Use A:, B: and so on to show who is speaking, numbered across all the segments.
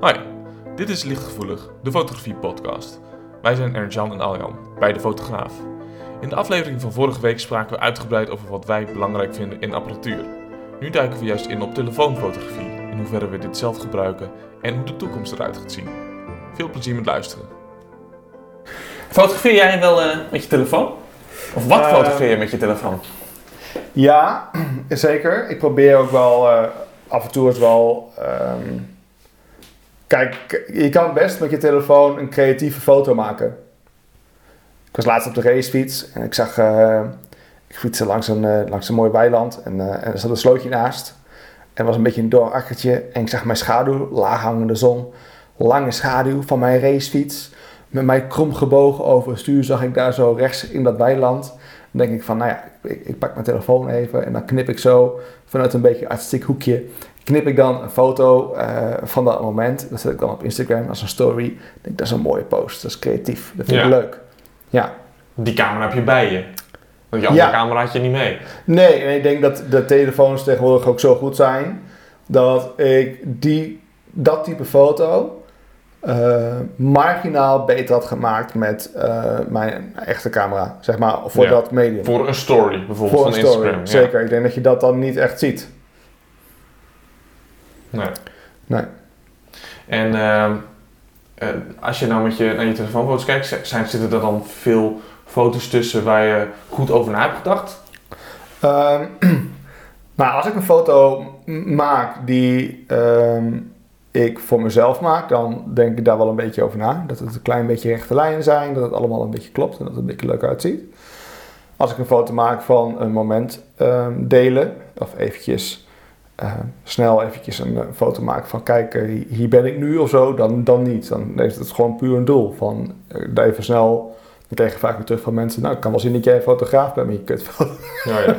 A: Hi, dit is Lichtgevoelig, de fotografie-podcast. Wij zijn Ernst-Jan en Aljan, beide fotograaf. In de aflevering van vorige week spraken we uitgebreid over wat wij belangrijk vinden in apparatuur. Nu duiken we juist in op telefoonfotografie, in hoeverre we dit zelf gebruiken en hoe de toekomst eruit gaat zien. Veel plezier met luisteren.
B: Fotografeer jij wel eh, met je telefoon? Of wat
C: Eh,
B: fotografeer je met je telefoon?
C: Ja, zeker. Ik probeer ook wel eh, af en toe het wel. ehm, kijk, je kan best met je telefoon een creatieve foto maken. Ik was laatst op de racefiets en ik zag. eh, ik fietste langs een, eh, langs een mooi weiland en, eh, er zat een slootje naast. En was een beetje een dor akkertje en ik zag mijn schaduw, laag hangende zon. Lange schaduw van mijn racefiets. Met mij krom gebogen over het stuur zag ik daar zo rechts in dat weiland. Dan denk ik van, nou ja, ik, ik pak mijn telefoon even en dan knip ik zo vanuit een beetje artistiek hoekje. Knip ik dan een foto eh, van dat moment. Dat zet ik dan op Instagram als een story. Ik denk, dat is een mooie post, dat is creatief, dat vind ik
B: Ja.
C: leuk. Ja.
B: Die camera heb je bij je. Want je andere
C: Ja.
B: camera had je niet mee.
C: Nee, en ik denk dat de telefoons tegenwoordig ook zo goed zijn dat ik die, dat type foto eh, marginaal beter had gemaakt met eh, mijn echte camera, zeg maar, voor
B: Ja.
C: dat medium.
B: Voor een story bijvoorbeeld
C: Voor
B: van
C: story,
B: Instagram. ja.
C: zeker. Ik denk dat je dat dan niet echt ziet.
B: Nee.
C: Nee.
B: En ehm, eh, als je nou met je, naar je telefoonfoto's kijkt, zijn, zitten er dan veel foto's tussen waar je goed over na hebt gedacht?
C: Ehm, maar als ik een foto maak die ehm, ik voor mezelf maak, dan denk ik daar wel een beetje over na. Dat het een klein beetje rechte lijnen zijn, dat het allemaal een beetje klopt en dat het een beetje leuk uitziet. Als ik een foto maak van een moment ehm, delen, of eventjes ehm, snel eventjes een eh, foto maken van kijk, eh, hier ben ik nu of zo, dan, dan niet. Dan is het gewoon puur een doel van eh, even snel... Dan krijg je vaak weer terug van mensen, nou ik kan wel zien dat jij een fotograaf bent, maar je kunt
B: Ja, ja.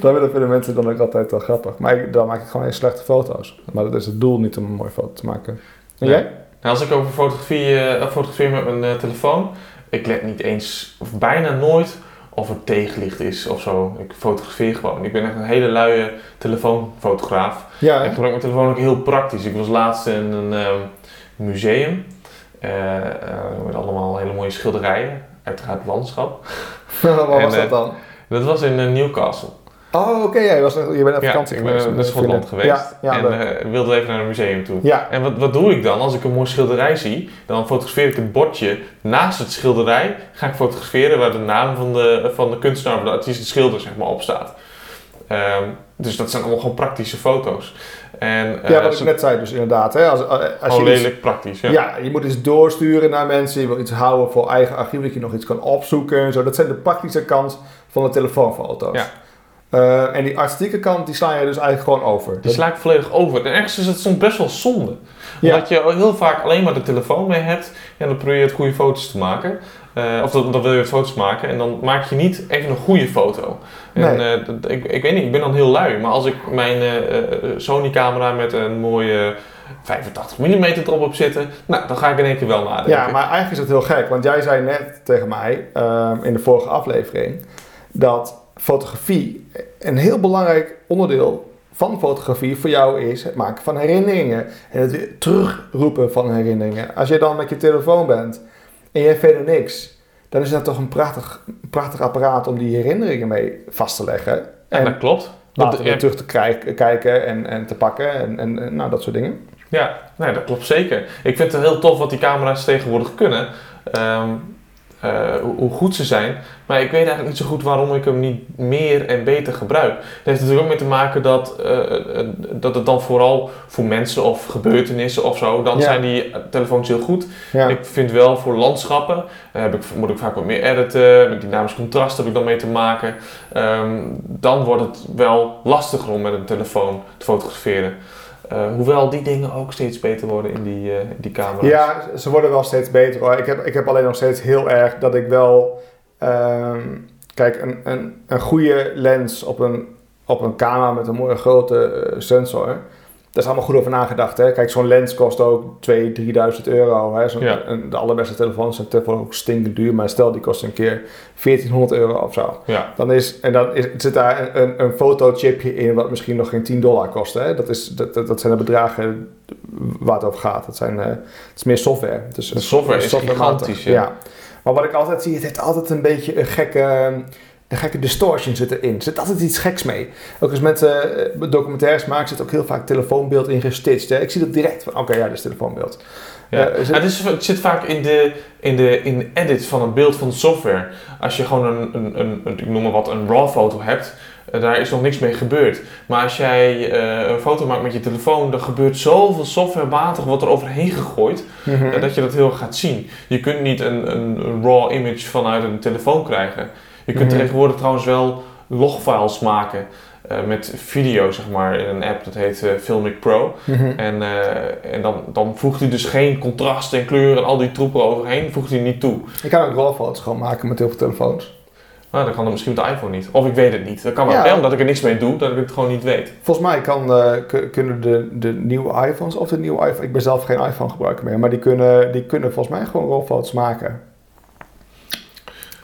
C: dat vinden mensen dan ook altijd wel grappig. Maar ik- dan maak ik gewoon hele slechte foto's. Maar dat is het doel niet om een mooie foto te maken. En
B: Nee.
C: jij?
B: Nou, als ik over fotografie eh, fotografeer met mijn eh, telefoon, ik let niet eens, of bijna nooit, of het tegenlicht is of zo. Ik fotografeer gewoon. Ik ben echt een hele luie telefoonfotograaf.
C: Ja,
B: Ik
C: hè?
B: gebruik mijn telefoon ook heel praktisch. Ik was laatst in een ehm, museum. eh, eh, met allemaal hele mooie schilderijen. Uiteraard landschap.
C: Wat
B: En,
C: was
B: eh,
C: dat dan?
B: Dat was in eh, Newcastle.
C: Oh, oké. ja, je, was, je bent op
B: Ja,
C: vakantie
B: ik ben
C: geweest.
B: naar Schotland geweest.
C: Ja, ja,
B: en eh, wilde even naar een museum toe.
C: ja.
B: En wat, wat doe ik dan? Als ik een mooi schilderij zie, dan fotografeer ik het bordje naast het schilderij. Ga ik fotograferen waar de naam van de, van de kunstenaar, of de artiest, de schilder zeg maar, op staat. Ehm, dus dat zijn allemaal gewoon praktische foto's. En, eh,
C: ja, wat ik
B: ze-
C: net zei dus inderdaad. Hè, als, als iets-
B: lelijk praktisch. Ja.
C: ja. je moet iets doorsturen naar mensen. Je wil iets houden voor eigen archief, dat je nog iets kan opzoeken en zo. Dat zijn de praktische kant van de telefoonfoto's.
B: Ja.
C: Eh, en die artistieke kant, die sla je dus eigenlijk gewoon over.
B: Die
C: Dat-
B: sla ik volledig over. En ergens is het soms best wel zonde.
C: Ja.
B: Omdat je heel vaak alleen maar de telefoon mee hebt. En dan probeer je het goede foto's te maken. Eh, of dan, dan wil je foto's maken. En dan maak je niet even een goede foto. En,
C: Nee.
B: eh, dat- ik, ik weet niet, ik ben dan heel lui. Maar als ik mijn eh, eh, Sony camera met een mooie 85 mm erop heb zitten. Nou, dan ga ik in één keer wel nadenken.
C: Ja, maar eigenlijk is het heel gek, want jij zei net tegen mij ehm, in de vorige aflevering dat fotografie een heel belangrijk onderdeel van fotografie voor jou is het maken van herinneringen en het terugroepen van herinneringen. Als je dan met je telefoon bent en je hebt verder niks, dan is dat toch een prachtig, prachtig apparaat om die herinneringen mee vast te leggen.
B: Ja,
C: En
B: dat klopt.
C: later weer
B: ja,
C: terug te kijken en, en te pakken en, en, en nou, dat soort dingen.
B: Ja, nee, dat klopt zeker. Ik vind het heel tof wat die camera's tegenwoordig kunnen. Ehm, eh, hoe, goed ze zijn. Maar ik weet eigenlijk niet zo goed waarom ik hem niet meer en beter gebruik. Dat heeft natuurlijk ook mee te maken dat, eh, eh, dat het dan vooral voor mensen of gebeurtenissen of zo, dan
C: Ja.
B: zijn die telefoons heel goed.
C: Ja.
B: Ik vind wel voor landschappen heb ik, moet ik vaak wat meer editen. Met dynamisch contrast heb ik dan mee te maken. Ehm, dan wordt het wel lastiger om met een telefoon te fotograferen. Eh, hoewel die dingen ook steeds beter worden in die, eh, die camera's.
C: Ja, ze worden wel steeds beter hoor. Ik heb, ik heb alleen nog steeds heel erg dat ik wel. ehm, kijk, een, een, een goede lens op een, op een camera met een mooie grote eh, sensor. Daar is allemaal goed over nagedacht. Hè? Kijk, zo'n lens kost ook 2.000, 3.000 euro. Hè?
B: Ja.
C: en de allerbeste telefoons zijn tegenwoordig ook stinkend duur. Maar stel, die kost een keer 1400 euro of zo.
B: Ja.
C: Dan is, en dan is, zit daar een, een, fotochipje in wat misschien nog geen 10 dollar kost. Hè? Dat, is, dat, dat, dat zijn de bedragen waar het over gaat. Dat, zijn, eh, het is meer software. Dus
B: De software is
C: softwarematig.
B: gigantisch, ja.
C: Ja. Maar wat ik altijd zie, het heeft altijd een beetje een gekke, een gekke distortion zit erin. Er zit altijd iets geks mee. Ook als mensen eh, documentaires maken, zit ook heel vaak telefoonbeeld in gestitcht. Hè? Ik zie dat direct oké, ja, dat is telefoonbeeld.
B: Ja.
C: Eh, is
B: Ja,
C: het-
B: het, is, het zit vaak in de, in, de, in edit van een beeld van de software. Als je gewoon een, een, een, een ik noem maar wat, een RAW foto hebt, eh, daar is nog niks mee gebeurd. Maar als jij een foto maakt met je telefoon, dan gebeurt zoveel softwarematig wat er overheen gegooid,
C: Mhm.
B: dat je dat heel gaat zien. Je kunt niet een, een, een RAW image vanuit een telefoon krijgen. Je kunt
C: Mhm.
B: tegenwoordig trouwens wel logfiles maken eh, met video, zeg maar, in een app dat heet eh, Filmic Pro.
C: Mhm.
B: En, eh, en dan, dan voegt hij dus geen contrast en kleur en al die troepen overheen, voegt hij niet toe.
C: Ik kan ook rolfoto's gewoon maken met heel veel telefoons.
B: Nou, dan kan dat misschien met de iPhone niet. Of ik weet het niet. Dat kan wel,
C: Ja.
B: omdat ik er niks mee doe, dat ik het gewoon niet weet.
C: Volgens mij kan, kunnen de, de nieuwe iPhones of de nieuwe iPhone, ik ben zelf geen iPhone gebruiker meer, maar die kunnen, die kunnen volgens mij gewoon rolfoto's maken.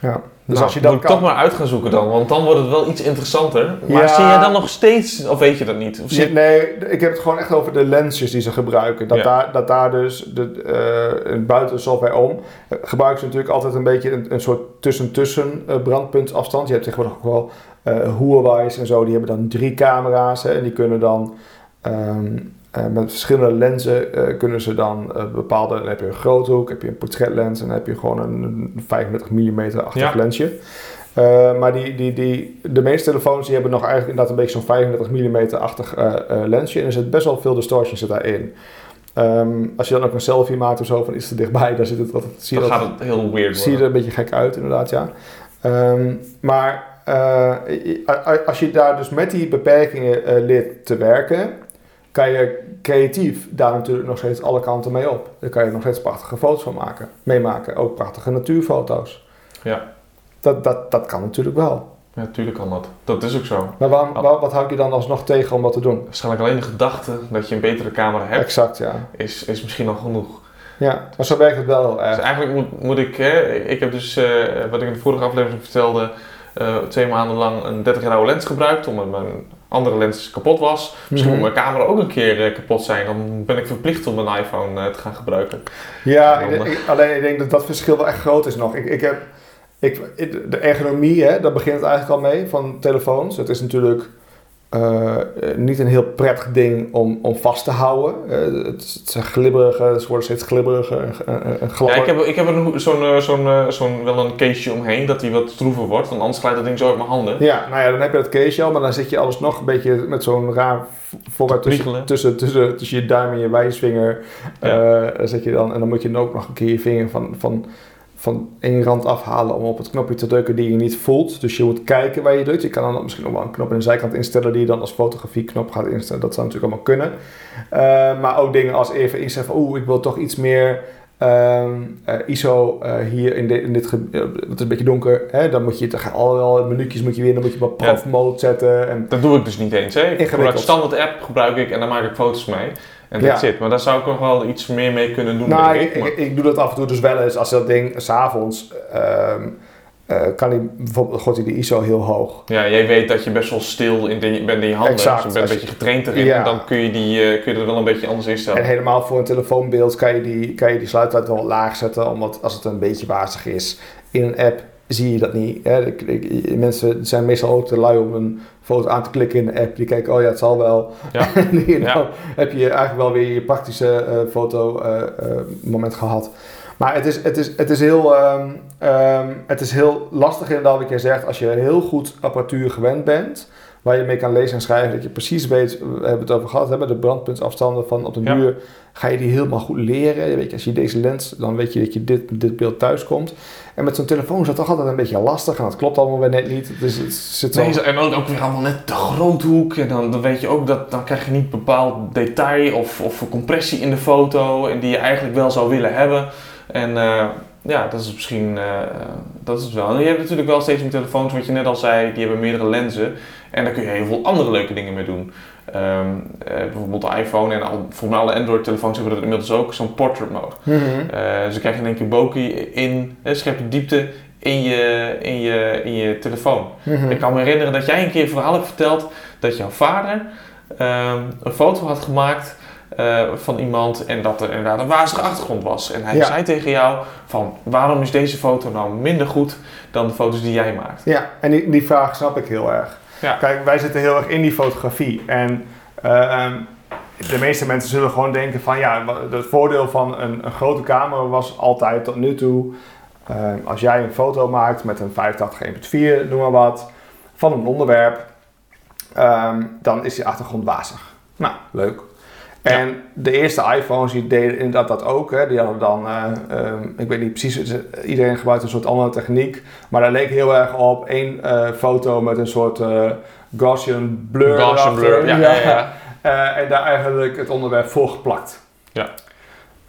C: Ja. Dus
B: Nou,
C: als je dat
B: moet
C: kan,
B: toch maar uit gaan zoeken dan, want dan wordt het wel iets interessanter. Maar
C: Ja.
B: zie jij dan nog steeds, of weet je dat niet? Of zie-
C: nee, ik heb het gewoon echt over de lensjes die ze gebruiken. Dat,
B: Ja.
C: daar, dat daar dus de, eh, buiten de software om gebruiken ze natuurlijk altijd een beetje een, een soort tussen-tussen eh, brandpuntafstand. Je hebt tegenwoordig ook wel eh Huawei's en zo, die hebben dan drie camera's hè, en die kunnen dan ehm, eh, met verschillende lenzen eh, kunnen ze dan eh, bepaalde. Dan heb je een groothoek, heb je een portretlens en dan heb je gewoon een, een 35 mm achtig
B: Ja.
C: lensje. Maar die, die, die, de meeste telefoons die hebben nog eigenlijk inderdaad een beetje zo'n 35 mm-achtig eh, eh, lensje. En er zit best wel veel distortion zit daarin. Ehm, als je dan ook een selfie maakt of zo van iets te dichtbij, dan zit het wat, zie je
B: dan
C: dat,
B: gaat het heel weird
C: zie je er een beetje gek uit inderdaad, ja. Ehm, maar als je daar dus met die beperkingen leert te werken, kan je creatief daar natuurlijk nog steeds alle kanten mee op. Daar kan je nog steeds prachtige foto's van maken, meemaken. Ook prachtige natuurfoto's.
B: Ja.
C: Dat, dat, dat kan natuurlijk wel.
B: Ja, natuurlijk kan dat. Dat is ook zo.
C: Maar waarom, wa- wat houd je dan alsnog tegen om dat te doen?
B: Waarschijnlijk alleen de gedachte dat je een betere camera hebt,
C: Exact, ja.
B: is, is misschien al genoeg.
C: Ja, maar zo werkt het wel heel
B: Dus eigenlijk moet, moet ik, hè, ik heb dus, eh, wat ik in de vorige aflevering vertelde, eh, twee maanden lang een 30 jaar oude lens gebruikt, omdat mijn andere lens kapot was. Misschien
C: Mhm.
B: moet mijn camera ook een keer eh, kapot zijn, dan ben ik verplicht om mijn iPhone eh, te gaan gebruiken.
C: Ja, ik- alleen ik denk dat dat verschil wel echt groot is nog. Ik, ik heb, ik, de ergonomie, hè, daar begint het eigenlijk al mee van telefoons. Het is natuurlijk eh, niet een heel prettig ding om, om vast te houden. Eh, het, het zijn glibberige, ze worden steeds glibberiger en, en, en
B: Ja,
C: gladder.
B: ik heb, ik heb er zo'n, eh, zo'n, zo'n, wel een caseje omheen, dat die wat stroever wordt, want anders glijdt dat ding zo uit mijn handen.
C: Ja, nou ja, dan heb je dat case al, maar dan zit je alles nog een beetje met zo'n raar v- voorwerp tussen, tussen, tussen, tussen je duim en je wijsvinger.
B: Ja.
C: Zit je dan, en dan moet je dan ook nog een keer je vinger van, van, van één rand afhalen om op het knopje te drukken die je niet voelt. Dus je moet kijken waar je drukt. Je kan dan misschien nog wel een knop in de zijkant instellen die je dan als fotografieknop gaat instellen. Dat zou natuurlijk allemaal kunnen. Eh, maar ook dingen als even instellen van oeh, ik wil toch iets meer ehm, eh, ISO eh, hier in, de, in dit. Het is een beetje donker. Hè? Dan moet je toch alle minuutjes moet je weer, dan moet je op prof mode zetten. En,
B: Dat doe ik dus niet eens. Hè. Ik gebruik standaard app, gebruik ik en dan maak ik foto's mee. En dat zit. Maar daar zou ik nog wel iets meer mee kunnen doen,
C: nou, ik,
B: ik.
C: Ik, doe dat af en toe dus wel eens als dat ding s'avonds. eh kan hij bijvoorbeeld gooit hij de ISO heel hoog.
B: Ja, jij weet dat je best wel stil in de, bent in je handen.
C: Exact.
B: Dus je bent een beetje getraind erin.
C: Ja.
B: En dan kun je, die, eh, kun je er wel een beetje anders instellen.
C: En helemaal voor een telefoonbeeld kan je die, kan je die sluittijd wel laag zetten, omdat als het een beetje wazig is. In een app zie je dat niet. Hè? Mensen zijn meestal ook te lui om een foto aan te klikken in de app. Die kijken, oh ja, het zal wel.
B: Ja.
C: en dan
B: Ja.
C: heb je eigenlijk wel weer je praktische eh, foto eh, eh, moment gehad. Maar het is, het is, het is, heel, ehm, ehm, het is heel lastig inderdaad wat je zegt. Als je heel goed apparatuur gewend bent, waar je mee kan lezen en schrijven, dat je precies weet, we hebben het over gehad, hebben de brandpuntsafstanden van op de
B: Ja.
C: muur, ga je die helemaal goed leren. Weet je, als je deze lens, dan weet je dat je dit, dit beeld thuis komt. En met zo'n telefoon is dat toch altijd een beetje lastig en dat klopt allemaal weer net niet. Dus het zit zo...
B: Nee, en ook, ook weer allemaal net de groothoek. En dan, dan weet je ook dat dan krijg je niet bepaald detail of, of compressie in de foto. En die je eigenlijk wel zou willen hebben. En eh, ja, dat is misschien, eh, dat is het wel. En je hebt natuurlijk wel steeds meer telefoons, wat je net al zei, die hebben meerdere lenzen. En daar kun je heel veel andere leuke dingen mee doen. Ehm, eh, bijvoorbeeld de iPhone en al, volgens mij alle Android-telefoons hebben dat inmiddels ook, zo'n portrait mode.
C: Mhm.
B: Eh, ze krijgen in één keer bokeh in, eh, scherpe diepte in je, in je, in je telefoon.
C: Mhm.
B: Ik kan me herinneren dat jij een keer een verhaal hebt verteld dat jouw vader ehm, een foto had gemaakt eh, van iemand en dat er inderdaad een wazige achtergrond was. En hij
C: Ja.
B: zei tegen jou van waarom is deze foto nou minder goed dan de foto's die jij maakt?
C: Ja, en die, die vraag snap ik heel erg.
B: Ja.
C: Kijk, wij zitten heel erg in die fotografie. En ehm, de meeste mensen zullen gewoon denken van ja, het voordeel van een, een grote camera was altijd tot nu toe. ehm, als jij een foto maakt met een 85 1.4, noem maar wat, van een onderwerp, ehm, dan is die achtergrond wazig. Nou, leuk. En de eerste iPhones die deden inderdaad dat ook. Hè. Die hadden dan, eh, ehm, ik weet niet precies, iedereen gebruikt een soort andere techniek. Maar dat leek heel erg op één eh, foto met een soort eh, Gaussian blur.
B: Gaussian blur, ja, ja, ja.
C: En daar eigenlijk het onderwerp voor geplakt.
B: Ja.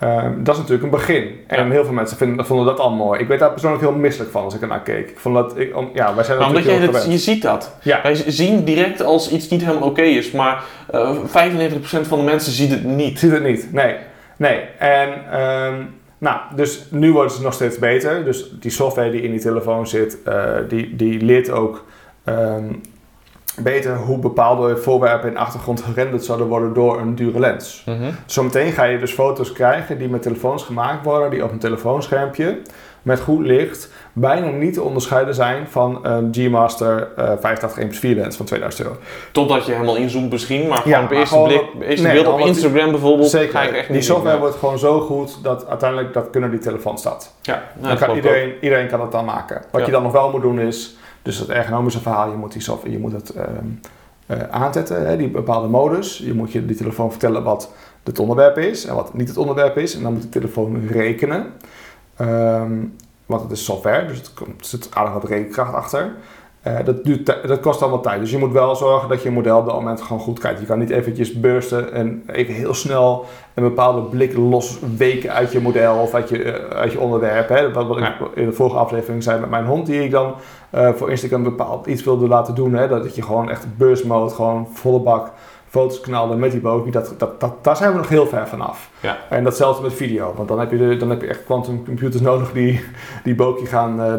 C: Ehm, dat is natuurlijk een begin. En
B: Ja.
C: heel veel mensen vinden, vonden dat al mooi. Ik werd daar persoonlijk heel misselijk van als ik ernaar keek. Ik vond dat, ik, om, ja, wij zijn
B: Maar omdat
C: natuurlijk
B: jij
C: heel
B: dat,
C: gewend.
B: je ziet dat.
C: Ja.
B: Wij zien direct als iets niet helemaal oké is, maar eh 95% van de mensen ziet het niet.
C: zie het niet, nee. Nee, en ehm, nou, dus nu wordt het nog steeds beter. Dus die software die in die telefoon zit, eh, die, die leert ook ehm, beter hoe bepaalde voorwerpen in de achtergrond gerenderd zouden worden door een dure lens.
B: Mhm.
C: Zometeen ga je dus foto's krijgen die met telefoons gemaakt worden, die op een telefoonschermpje met goed licht bijna niet te onderscheiden zijn van een G-Master eh 85 1.4 lens van 2000 euro.
B: Totdat je helemaal inzoomt misschien, maar
C: Ja,
B: gewoon op
C: maar
B: eerste
C: gewoon
B: blik,
C: op-
B: eerste
C: nee,
B: beeld op Instagram bijvoorbeeld, ga ik
C: Zeker,
B: echt
C: die software
B: ja.
C: wordt gewoon zo goed dat uiteindelijk dat kunnen die telefoons dat.
B: Ja, nou,
C: Dan
B: dat
C: kan iedereen, iedereen kan het dan maken. Wat
B: Ja.
C: je dan nog wel moet doen is, dus het ergonomische verhaal, je moet die software, je moet het ehm, eh, aanzetten, hè, die bepaalde modus. Je moet je die telefoon vertellen wat het onderwerp is en wat niet het onderwerp is. En dan moet de telefoon rekenen. Ehm, want het is software, dus er zit aardig wat rekenkracht achter. Eh, dat, duurt, dat kost allemaal tijd. Dus je moet wel zorgen dat je model op dat moment gewoon goed kijkt. Je kan niet eventjes bursten en even heel snel een bepaalde blik losweken uit je model of uit je, eh, uit je onderwerp. Hè? Wat, wat ik in de vorige aflevering zei met mijn hond, die ik dan eh, voor Instagram bepaald iets wilde laten doen. Hè? Dat je gewoon echt burst mode, gewoon volle bak foto's knalde met die bogie. Dat, dat, dat, daar zijn we nog heel ver vanaf.
B: Ja.
C: En datzelfde met video. Want dan heb je, de, dan heb je echt quantum computers nodig die die gaan eh,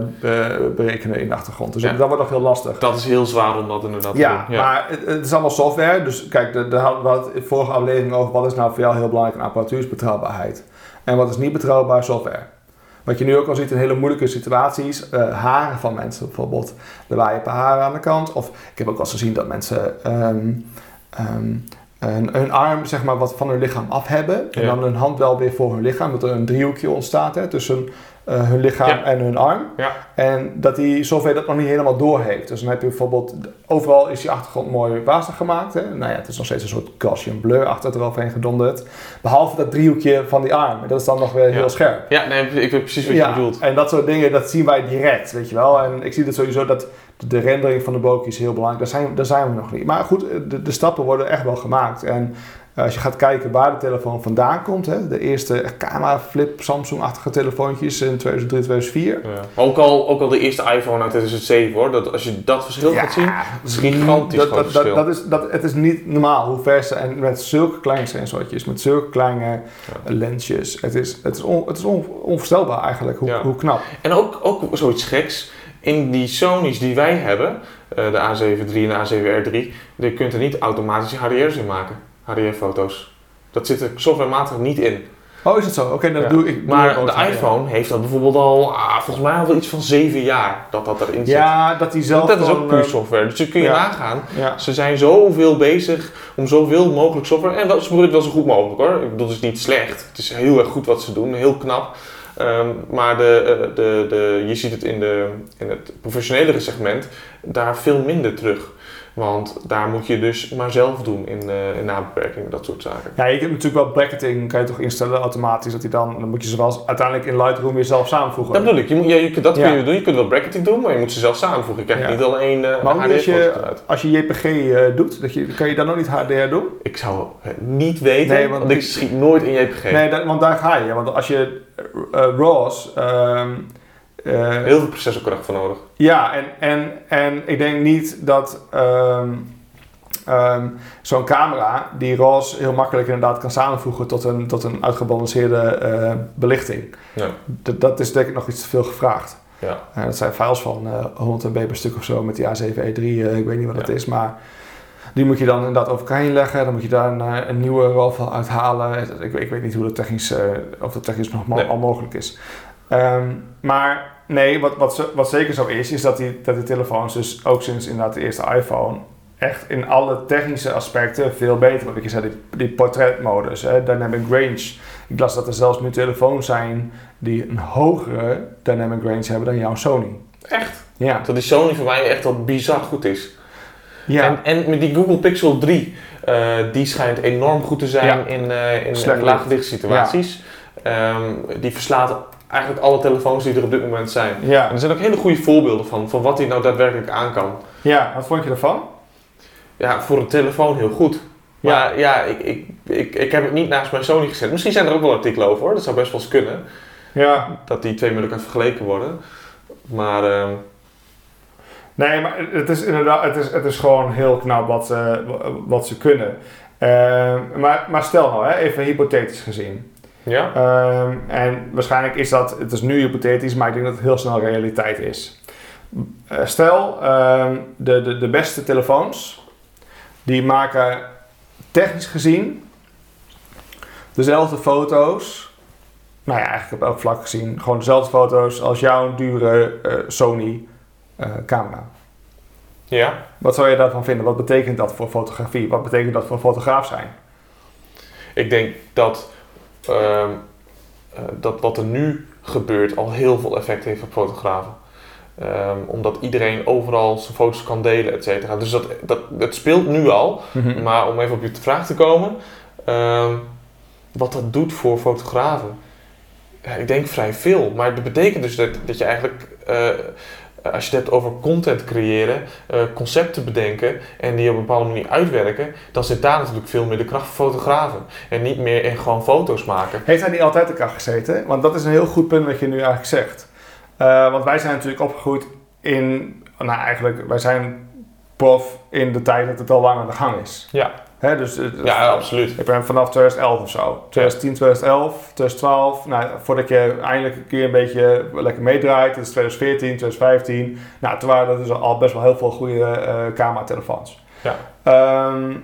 C: berekenen in de achtergrond. Dus
B: Ja.
C: dat wordt nog heel lastig.
B: Dat is heel zwaar om dat inderdaad
C: Ja,
B: te doen.
C: maar het, het is allemaal software. Dus kijk, de- daar hadden we het in de vorige aflevering over. Wat is nou voor jou heel belangrijk in apparatuur is betrouwbaarheid. En wat is niet betrouwbaar? Software. Wat je nu ook al ziet in hele moeilijke situaties. eh, haren van mensen bijvoorbeeld. Er waaien een paar haren aan de kant. Of ik heb ook wel eens gezien dat mensen ehm, ehm, hun, hun arm zeg maar, wat van hun lichaam af hebben. En
B: Ja.
C: dan hun hand wel weer voor hun lichaam. Dat er een driehoekje ontstaat hè, tussen eh, hun lichaam
B: Ja.
C: en hun arm.
B: Ja.
C: En dat die software dat nog niet helemaal door heeft. Dus dan heb je bijvoorbeeld, overal is die achtergrond mooi wazig gemaakt. Hè? Nou ja, het is nog steeds een soort Gaussian blur achter eroverheen gedonderd. Behalve dat driehoekje van die arm. Dat is dan nog weer
B: Ja.
C: heel scherp.
B: Ja, nee, ik weet precies wat je bedoelt.
C: en dat soort dingen, dat zien wij direct, weet je wel. En ik zie het sowieso dat de rendering van de bokeh is heel belangrijk. Daar zijn, daar zijn we nog niet. Maar goed, de, de stappen worden echt wel gemaakt. En als je gaat kijken waar de telefoon vandaan komt, hè, de eerste camera flip Samsung-achtige telefoontjes in 2003, 2004.
B: Ja. Ook al, ook al de eerste iPhone uit 2007 hoor, dat, als je dat verschil gaat zien, dat is gigantisch
C: dat, dat,
B: verschil.
C: dat, dat is, dat, het is niet normaal hoe ver ze... En met zulke kleine sensortjes, met zulke kleine lensjes. Het is, het is, on, het is on- onvoorstelbaar eigenlijk hoe, hoe knap.
B: En ook, ook zoiets geks, in die Sony's die wij hebben, eh, de A7 III en de A7R 3, je kunt er niet automatisch HDR's in maken, HDR-foto's. Dat zit er softwarematig niet in.
C: Oh, is het zo? Oké, dan
B: Ja.
C: doe ik...
B: Maar de
C: ja.
B: iPhone heeft dat bijvoorbeeld al, ah, volgens mij al wel iets van zeven jaar dat dat erin zit.
C: Ja, dat die zelf
B: dat is ook puur
C: eh,
B: software. Dus je kun je
C: ja.
B: nagaan. Ze zijn zoveel bezig om zoveel mogelijk software. En wel, ze het wel zo goed mogelijk hoor. Ik bedoel, het is niet slecht. Het is heel erg goed wat ze doen. Heel knap. Ehm, maar de, eh, de, de, je ziet het in, de, in het professionelere segment daar veel minder terug. Want daar moet je dus maar zelf doen in, eh in nabeperking, dat soort zaken.
C: Ja, je kunt natuurlijk wel bracketing, kan je toch instellen automatisch, dat hij dan, dan moet je ze wel uiteindelijk in Lightroom weer zelf samenvoegen.
B: Dat bedoel ik. Je moet, ja, je, dat kun je doen. Je kunt wel bracketing doen, maar je moet ze zelf samenvoegen. Je krijgt
C: Ja.
B: niet alleen eh
C: Maar als je, als je JPG doet, dat je, kan je dan ook niet HDR doen?
B: Ik zou het niet weten,
C: Nee, want
B: want ik schiet nooit in JPG.
C: Nee, dat, want daar ga je. Want als je eh, RAW's... eh,
B: Heel veel processorkracht voor nodig.
C: Ja, en, en, en ik denk niet dat. ehm, Ehm, Zo'n camera die RAWs heel makkelijk inderdaad kan samenvoegen tot een, tot een uitgebalanceerde eh, belichting.
B: Ja.
C: D- dat is denk ik nog iets te veel gevraagd.
B: Ja.
C: Eh, dat zijn files van eh 100 MB per stuk of zo met die A7E3, eh, ik weet niet wat het
B: Ja.
C: is, maar die moet je dan inderdaad over elkaar heen leggen. Dan moet je daar een, een nieuwe RAW-file uithalen. Ik, ik weet niet hoe dat technisch, of dat technisch nog
B: Nee.
C: al mogelijk is. Ehm, maar nee, wat, wat, wat zeker zo is, is dat die, dat die telefoons dus ook sinds inderdaad de eerste iPhone echt in alle technische aspecten veel beter. Wat je zei, die, die portretmodus, hè, dynamic range. Ik las dat er zelfs nu telefoons zijn die een hogere dynamic range hebben dan jouw Sony.
B: Echt?
C: Ja.
B: Dat die Sony voor mij echt wel bizar goed is.
C: Ja.
B: En, en met die Google Pixel 3, eh, die schijnt enorm goed te zijn
C: Ja.
B: in, eh in situaties. Ehm, die verslaat eigenlijk alle telefoons die er op dit moment zijn.
C: ja.
B: En er zijn ook hele goede voorbeelden van, van wat hij nou daadwerkelijk aan kan.
C: ja, wat vond je ervan?
B: Ja, voor een telefoon heel goed. Maar ja, ik, ik, ik, ik heb het niet naast mijn Sony gezet. Misschien zijn er ook wel artikelen over hoor. Dat zou best wel eens kunnen.
C: Ja.
B: Dat die twee met elkaar vergeleken worden. Maar ehm,
C: Nee, maar het is inderdaad, het is, het is gewoon heel knap wat ze, wat ze kunnen. Ehm, maar, maar stel nou, hè, even hypothetisch gezien.
B: Ja,
C: Ehm, en waarschijnlijk is dat, het is nu hypothetisch, maar ik denk dat het heel snel realiteit is. Eh, stel, ehm, de, de, de beste telefoons, die maken technisch gezien dezelfde foto's. Nou ja, eigenlijk op elk vlak gezien. Gewoon dezelfde foto's als jouw dure eh, Sony eh, camera.
B: ja.
C: Wat zou je daarvan vinden? Wat betekent dat voor fotografie? Wat betekent dat voor fotograaf zijn?
B: Ik denk dat, ehm, eh, dat wat er nu gebeurt al heel veel effect heeft op fotografen. Ehm, omdat iedereen overal zijn foto's kan delen, et cetera. Dus dat, dat, het speelt nu al. Maar om even op je vraag te komen, ehm, wat dat doet voor fotografen. Ja, ik denk vrij veel. Maar dat betekent dus dat, dat je eigenlijk, eh, als je het hebt over content creëren, eh, concepten bedenken en die op een bepaalde manier uitwerken, dan zit daar natuurlijk veel meer de kracht van fotografen. En niet meer in gewoon foto's maken.
C: Heeft hij niet altijd de kracht gezeten? Want dat is een heel goed punt wat je nu eigenlijk zegt. Eh, want wij zijn natuurlijk opgegroeid in, nou eigenlijk, wij zijn prof in de tijd dat het al lang aan de gang is.
B: Ja.
C: Hè, dus, eh,
B: Ja, absoluut.
C: Ik ben vanaf 2011 of zo. 2010, 2011, 2012. Nou, voordat je eindelijk een keer een beetje lekker meedraait. Dat is 2014, 2015. Nou, toen waren er dus al best wel heel veel goede eh cameratelefoons.
B: Ja.
C: Ehm,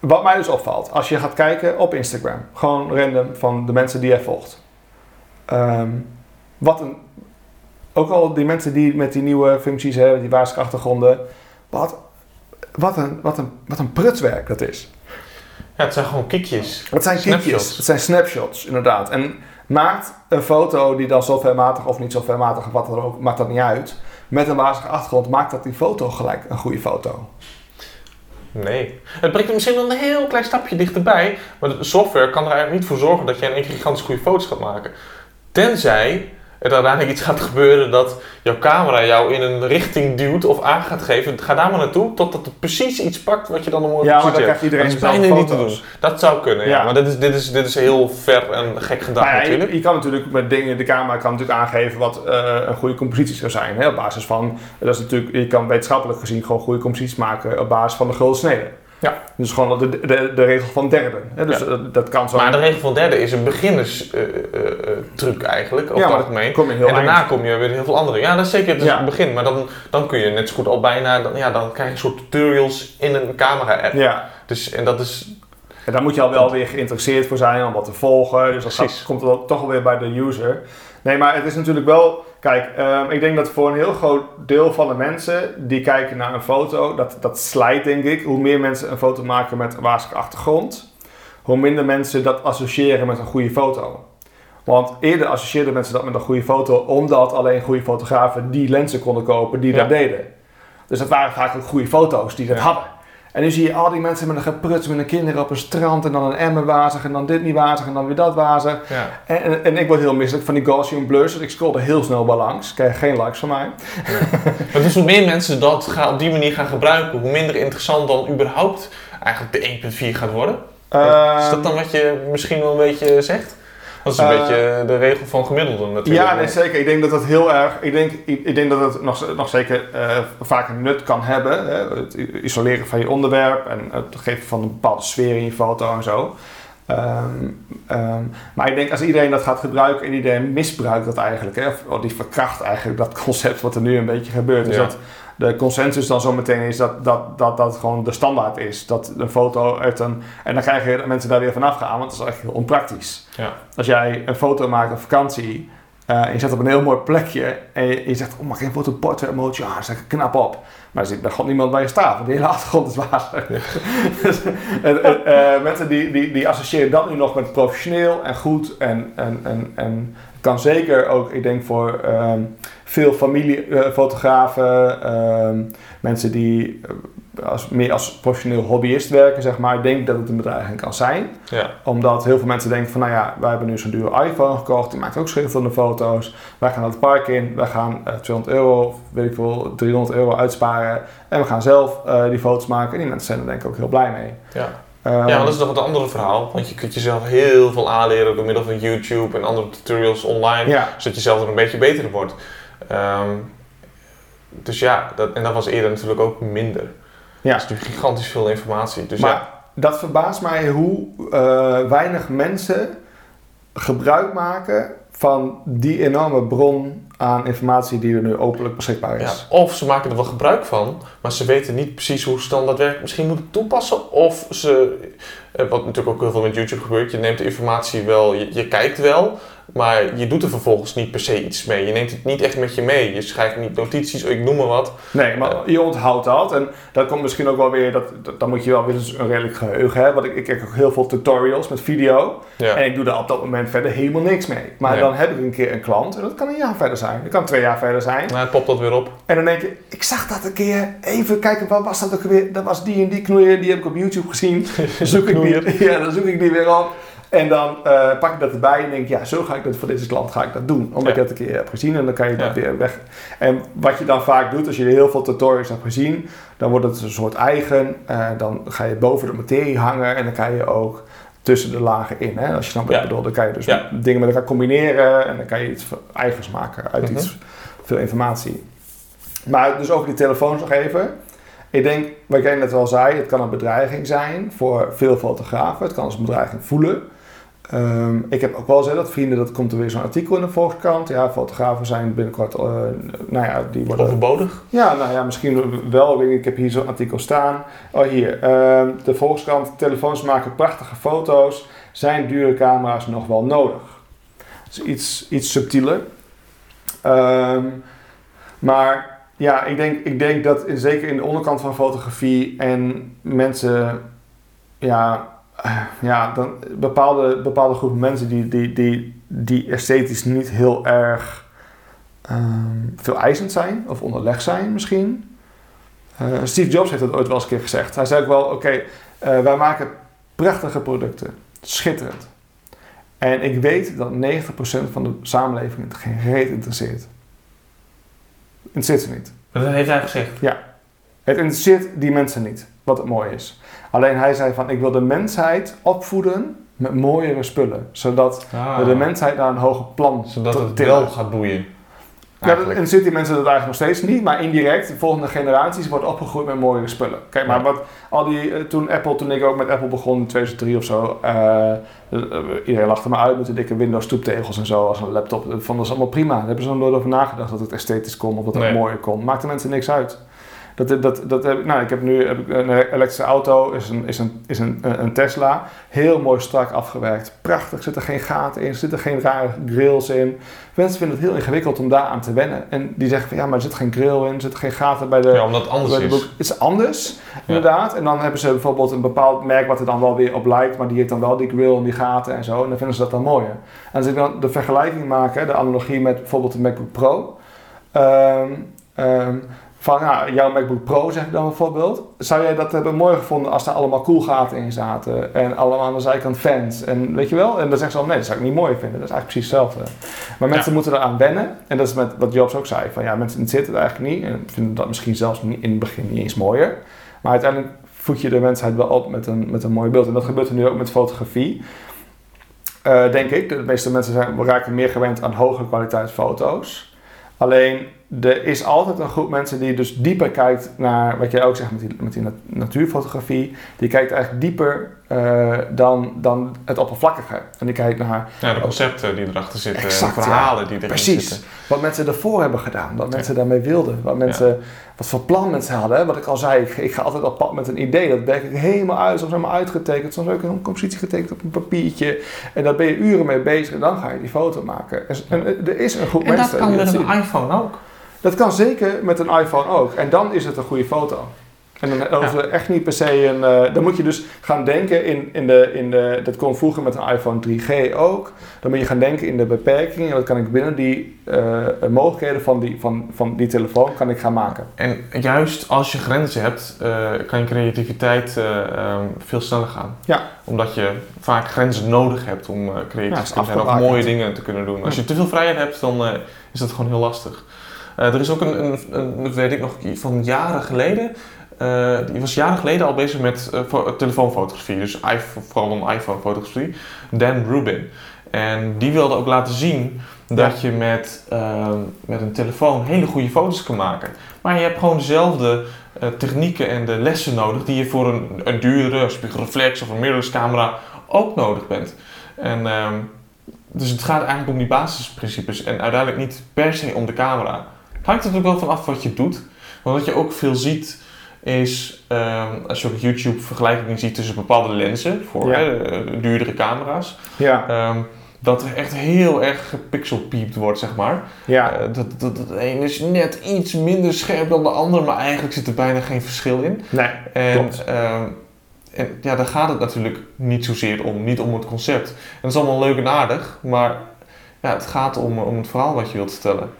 C: wat mij dus opvalt, als je gaat kijken op Instagram. Gewoon random van de mensen die jij volgt. Ehm, wat een... Ook al die mensen die met die nieuwe functies hebben, die waarschuwing achtergronden. Wat, wat, een, wat, een, wat een prutswerk dat is.
B: Ja, het zijn gewoon kiekjes.
C: Het zijn
B: Snapshots.
C: kiekjes. Het zijn snapshots, inderdaad. En maakt een foto die dan zo vermatig of niet zo vermatig, of wat dan ook, maakt dat niet uit. Met een wazige achtergrond maakt dat die foto gelijk een goede foto.
B: Nee. Het brengt misschien wel een heel klein stapje dichterbij. Maar de software kan er eigenlijk niet voor zorgen dat jij keer gigantisch goede foto's gaat maken. Tenzij er uiteindelijk iets gaat gebeuren dat jouw camera jou in een richting duwt of aan gaat geven. Ga daar maar naartoe totdat het precies iets pakt wat je dan een mooie
C: Ja, maar dan krijgt iedereen
B: Dat bijna niet te doen. Dat zou kunnen, ja.
C: Ja.
B: Maar dit is, dit, is, dit is heel ver en gek gedacht
C: ja,
B: natuurlijk.
C: je, je kan natuurlijk met dingen, de camera kan natuurlijk aangeven wat eh, een goede compositie zou zijn. Hè? Op basis van, dat is natuurlijk, je kan wetenschappelijk gezien gewoon goede composities maken op basis van de gulden snede.
B: Ja.
C: Dus gewoon de, de, de regel van derden. Hè? Dus
B: Ja.
C: dat, dat kan zo.
B: Maar de regel van derde is een beginnerstruc eigenlijk, over
C: ja,
B: het
C: maar
B: algemeen.
C: kom je heel
B: en daarna
C: eind.
B: kom je weer heel veel andere. Ja, dat is zeker het, is
C: Ja.
B: het begin. Maar dan, dan kun je net zo goed al bijna... Dan, ja, dan krijg je een soort tutorials in een camera-app.
C: Ja.
B: Dus, en dat is...
C: En daar moet je al wel weer geïnteresseerd voor zijn om wat te volgen. Dus dat gaat- komt wel, toch alweer bij de user. Nee, maar het is natuurlijk wel... Kijk, ehm, ik denk dat voor een heel groot deel van de mensen die kijken naar een foto, dat, dat slijt denk ik. Hoe meer mensen een foto maken met een wazige achtergrond, hoe minder mensen dat associëren met een goede foto. Want eerder associeerden mensen dat met een goede foto, omdat alleen goede fotografen die lenzen konden kopen die
B: Ja.
C: dat deden. Dus dat waren vaak ook goede foto's die dat
B: Ja.
C: hadden. En nu zie je al die mensen met een gepruts met een kinderen op een strand en dan een emmer wazig en dan dit niet wazig en dan weer dat wazig.
B: Ja.
C: En, en, en ik word heel misselijk van die Gaussian blurs, dus ik scroll er heel snel bij langs. Krijg geen likes van mij.
B: Maar dus hoe meer mensen dat gaan, op die manier gaan gebruiken, hoe minder interessant dan überhaupt eigenlijk de 1.4 gaat worden. is dat dan wat je misschien wel een beetje zegt? Dat is een
C: Eh,
B: beetje de regel van gemiddelde natuurlijk.
C: Ja, nee, zeker. Ik denk dat dat heel erg. Ik denk, ik, ik denk dat het nog, nog zeker eh, vaak een nut kan hebben. Hè? Het isoleren van je onderwerp en het geven van een bepaalde sfeer in je foto en zo. Ehm, ehm, maar ik denk als iedereen dat gaat gebruiken en iedereen misbruikt dat eigenlijk, hè? Of, die verkracht eigenlijk dat concept wat er nu een beetje gebeurt. Dus
B: Ja.
C: dat de consensus dan zometeen is dat dat, dat dat gewoon de standaard is. Dat een foto uit een. En dan krijgen mensen daar weer vanaf gaan, want dat is echt heel onpraktisch.
B: Ja.
C: Als jij een foto maakt op vakantie eh, en je zet op een heel mooi plekje en je, je zegt, oh mag ik een foto portrait emoji? Ja, dat is echt knap op. Maar er zit bij God niemand bij je staat, want de hele achtergrond is water. Dus, en, en, eh, mensen die, die, die associëren dat nu nog met professioneel en goed en, en, en, en kan zeker ook, ik denk voor ehm, veel familiefotografen, ehm, mensen die eh, als, meer als professioneel hobbyist werken, zeg maar, ik denk dat het een bedreiging kan zijn
B: Ja.
C: omdat heel veel mensen denken van, nou ja, wij hebben nu zo'n dure iPhone gekocht. Die maakt ook schitterende foto's. Wij gaan naar het park in. Wij gaan eh 200 euro, of weet ik veel, 300 euro uitsparen. En we gaan zelf eh, die foto's maken. En die mensen zijn er denk ik ook heel blij mee.
B: Ja.
C: Ehm,
B: ja, maar dat is nog het andere verhaal. Want je kunt jezelf heel veel aanleren door middel van YouTube en andere tutorials online.
C: ja,
B: Zodat je zelf er een beetje beter in wordt. Ehm, dus ja, dat, en dat was eerder natuurlijk ook minder.
C: Ja.
B: Dat is nu gigantisch veel informatie. Dus
C: maar
B: ja,
C: dat verbaast mij hoe eh, weinig mensen gebruik maken van die enorme bron aan informatie die er nu openlijk beschikbaar is.
B: of ze maken er wel gebruik van, maar ze weten niet precies hoe ze dan dat misschien moeten toepassen. Of ze, wat natuurlijk ook heel veel met YouTube gebeurt, je neemt de informatie wel, je, je kijkt wel, maar je doet er vervolgens niet per se iets mee. Je neemt het niet echt met je mee. Je schrijft niet notities, ik noem maar wat.
C: Nee, maar je onthoudt dat. En dat komt misschien ook wel weer, dat, dat- dan moet je wel weer een redelijk geheugen hebben. Want ik, ik kijk ook heel veel tutorials met video.
B: Ja.
C: En ik doe daar op dat moment verder helemaal niks mee. Maar
B: Nee.
C: dan heb ik een keer een klant en dat kan een jaar verder zijn. Dat kan twee jaar verder zijn.
B: Nou, het popt dat weer op.
C: En dan denk je, ik zag dat een keer. Even kijken, wat was dat ook weer? Dat was die en die knoeier, die heb ik op YouTube gezien. Zoek ik ja, dan zoek ik die weer op. En dan eh, pak ik dat erbij en denk ja, zo ga ik dat voor deze klant ga ik dat doen. Omdat
B: Ja.
C: ik dat een keer heb gezien en dan kan je dat weer weg. En wat je dan vaak doet, als je heel veel tutorials hebt gezien, dan wordt het een soort eigen. Eh, dan ga je boven de materie hangen en dan kan je ook tussen de lagen in. Hè? Als je dan
B: Ja.
C: dan kan je dus dingen met elkaar combineren en dan kan je iets eigens maken uit
B: Mhm.
C: iets, veel informatie. Maar dus over die telefoons nog even. Ik denk, wat jij net al zei, het kan een bedreiging zijn voor veel fotografen. Het kan als een bedreiging voelen. Ehm, ik heb ook wel eens hè, dat vrienden, dat komt er weer zo'n artikel in de Volkskrant. Ja, fotografen zijn binnenkort, eh, nou ja, die worden...
B: Overbodig.
C: Ja, nou ja, misschien wel. Ik Ik heb hier zo'n artikel staan. Oh, hier. Ehm, de Volkskrant. Telefoons maken prachtige foto's. Zijn dure camera's nog wel nodig? Dat is iets, iets subtieler. Ehm, maar ja, ik denk, ik denk dat zeker in de onderkant van fotografie en mensen, ja, eh, ja dan bepaalde, bepaalde groepen mensen die, die, die, die esthetisch niet heel erg ehm, veel eisend zijn of onderleg zijn misschien. Eh, Steve Jobs heeft dat ooit wel eens een keer gezegd. Hij zei ook wel, oké, eh, wij maken prachtige producten, schitterend. En ik weet dat 90% van de samenleving het geen reet interesseert. Interesseert ze niet.
B: Dat heeft hij gezegd.
C: Het interesseert die mensen niet, wat het mooi is. Alleen hij zei van, ik wil de mensheid opvoeden met mooiere spullen. Zodat we de mensheid naar een hoger plan
B: Ah. Zodat het wel gaat boeien.
C: Ja, dat-
B: Eigenlijk.
C: en zit die mensen dat eigenlijk nog steeds niet, maar indirect, de volgende generaties wordt opgegroeid met mooiere spullen. Kijk, maar
B: Ja.
C: wat al die, eh, toen Apple, toen ik ook met Apple begon in 2003 of zo, eh, eh, iedereen lachte me uit met de dikke Windows stoeptegels en zo als een laptop. Dat vonden ze allemaal prima. Daar hebben ze nog nooit over nagedacht dat het esthetisch kon of dat het
B: Nee.
C: mooier kon. Maakte mensen niks uit. Dat, dat, dat heb, ik- nou, ik heb nu heb ik een elektrische auto, is een, is, een, is een, een Tesla. Heel mooi strak afgewerkt. Prachtig, zitten geen gaten in, zitten geen rare grills in. Mensen vinden het heel ingewikkeld om daaraan te wennen. En die zeggen van ja, maar er zit geen grill in, er zitten geen gaten bij de,
B: Ja, omdat het anders
C: bij de
B: is.
C: boek. Het is anders, inderdaad. En dan hebben ze bijvoorbeeld een bepaald merk wat er dan wel weer op lijkt, maar die heeft dan wel die grill en die gaten en zo. En dan vinden ze dat dan mooier. En als ik dan de vergelijking maak, hè, de analogie met bijvoorbeeld de MacBook Pro. ehm, ehm, van ja, jouw MacBook Pro zeg ik dan bijvoorbeeld. Zou jij dat hebben mooi gevonden als er allemaal koelgaten in zaten en allemaal aan de zijkant fans en weet je wel? En dan zeggen ze al nee, dat zou ik niet mooi vinden. Dat is eigenlijk precies hetzelfde. Maar mensen moeten eraan wennen. En dat is met wat Jobs ook zei. Van ja, mensen zitten het eigenlijk niet. En vinden dat misschien zelfs in het begin niet eens mooier. Maar uiteindelijk voed je de mensheid wel op met een, met een mooi beeld. En dat gebeurt er nu ook met fotografie. eh, denk ik. De meeste mensen zijn, raken meer gewend aan hogere kwaliteit foto's. Alleen, er is altijd een groep mensen die dus dieper kijkt naar, wat jij ook zegt met die, met die nat- natuurfotografie. Die kijkt eigenlijk dieper eh, dan, dan het oppervlakkige. En die kijkt naar
B: Ja, de concepten die erachter zitten,
C: Exact,
B: de verhalen die erin
C: Precies.
B: zitten.
C: Wat mensen ervoor hebben gedaan, wat mensen daarmee wilden, wat, mensen, wat voor plan mensen hadden. Wat ik al zei, ik, ik ga altijd op pad met een idee, dat werk ik helemaal uit, soms helemaal uitgetekend, soms ook een compositie getekend op een papiertje. En daar ben je uren mee bezig en dan ga je die foto maken. En, en er is een groep
B: En dat
C: mensen
B: kan met een iPhone ook.
C: Dat kan zeker met een iPhone ook. En dan is het een goede foto. En dan hoeft er echt niet per se een. eh, dan moet je dus gaan denken in, in, de, in de. Dat kon vroeger met een iPhone 3G ook. Dan moet je gaan denken in de beperkingen. Wat kan ik binnen die eh, mogelijkheden van die, van, van die telefoon kan ik gaan maken.
B: En juist als je grenzen hebt, eh, kan je creativiteit eh, ehm, veel sneller gaan.
C: Ja.
B: Omdat je vaak grenzen nodig hebt om eh,
C: Ja,
B: creatief
C: is
B: te zijn of mooie dingen te kunnen doen. Als je te veel vrijheid hebt, dan eh, is dat gewoon heel lastig. Eh, er is ook een, een, een, weet ik nog, van jaren geleden. eh, die was jaren geleden al bezig met eh, fo- telefoonfotografie. Dus iPhone, vooral een iPhone-fotografie. Dan Rubin. En die wilde ook laten zien dat je met, ehm, met een telefoon hele goede foto's kan maken. Maar je hebt gewoon dezelfde technieken en de lessen nodig die je voor een, een duurdere spiegelreflex of een mirrorless camera ook nodig bent. En, ehm, dus het gaat eigenlijk om die basisprincipes en uiteindelijk niet per se om de camera. Hangt er natuurlijk wel van af wat je doet. Want wat je ook veel ziet is, ehm, als je op YouTube vergelijkingen ziet tussen bepaalde lenzen voor
C: Ja.
B: hè, eh, duurdere camera's,
C: Ja,
B: ehm, dat er echt heel erg gepixelpiept wordt, zeg maar.
C: ja.
B: Eh, dat, dat, een is net iets minder scherp dan de ander, maar eigenlijk zit er bijna geen verschil in.
C: nee.
B: En,
C: Klopt.
B: ehm, en ja, daar gaat het natuurlijk niet zozeer om, niet om het concept. En dat is allemaal leuk en aardig, maar ja, het gaat om, om het verhaal wat je wilt vertellen.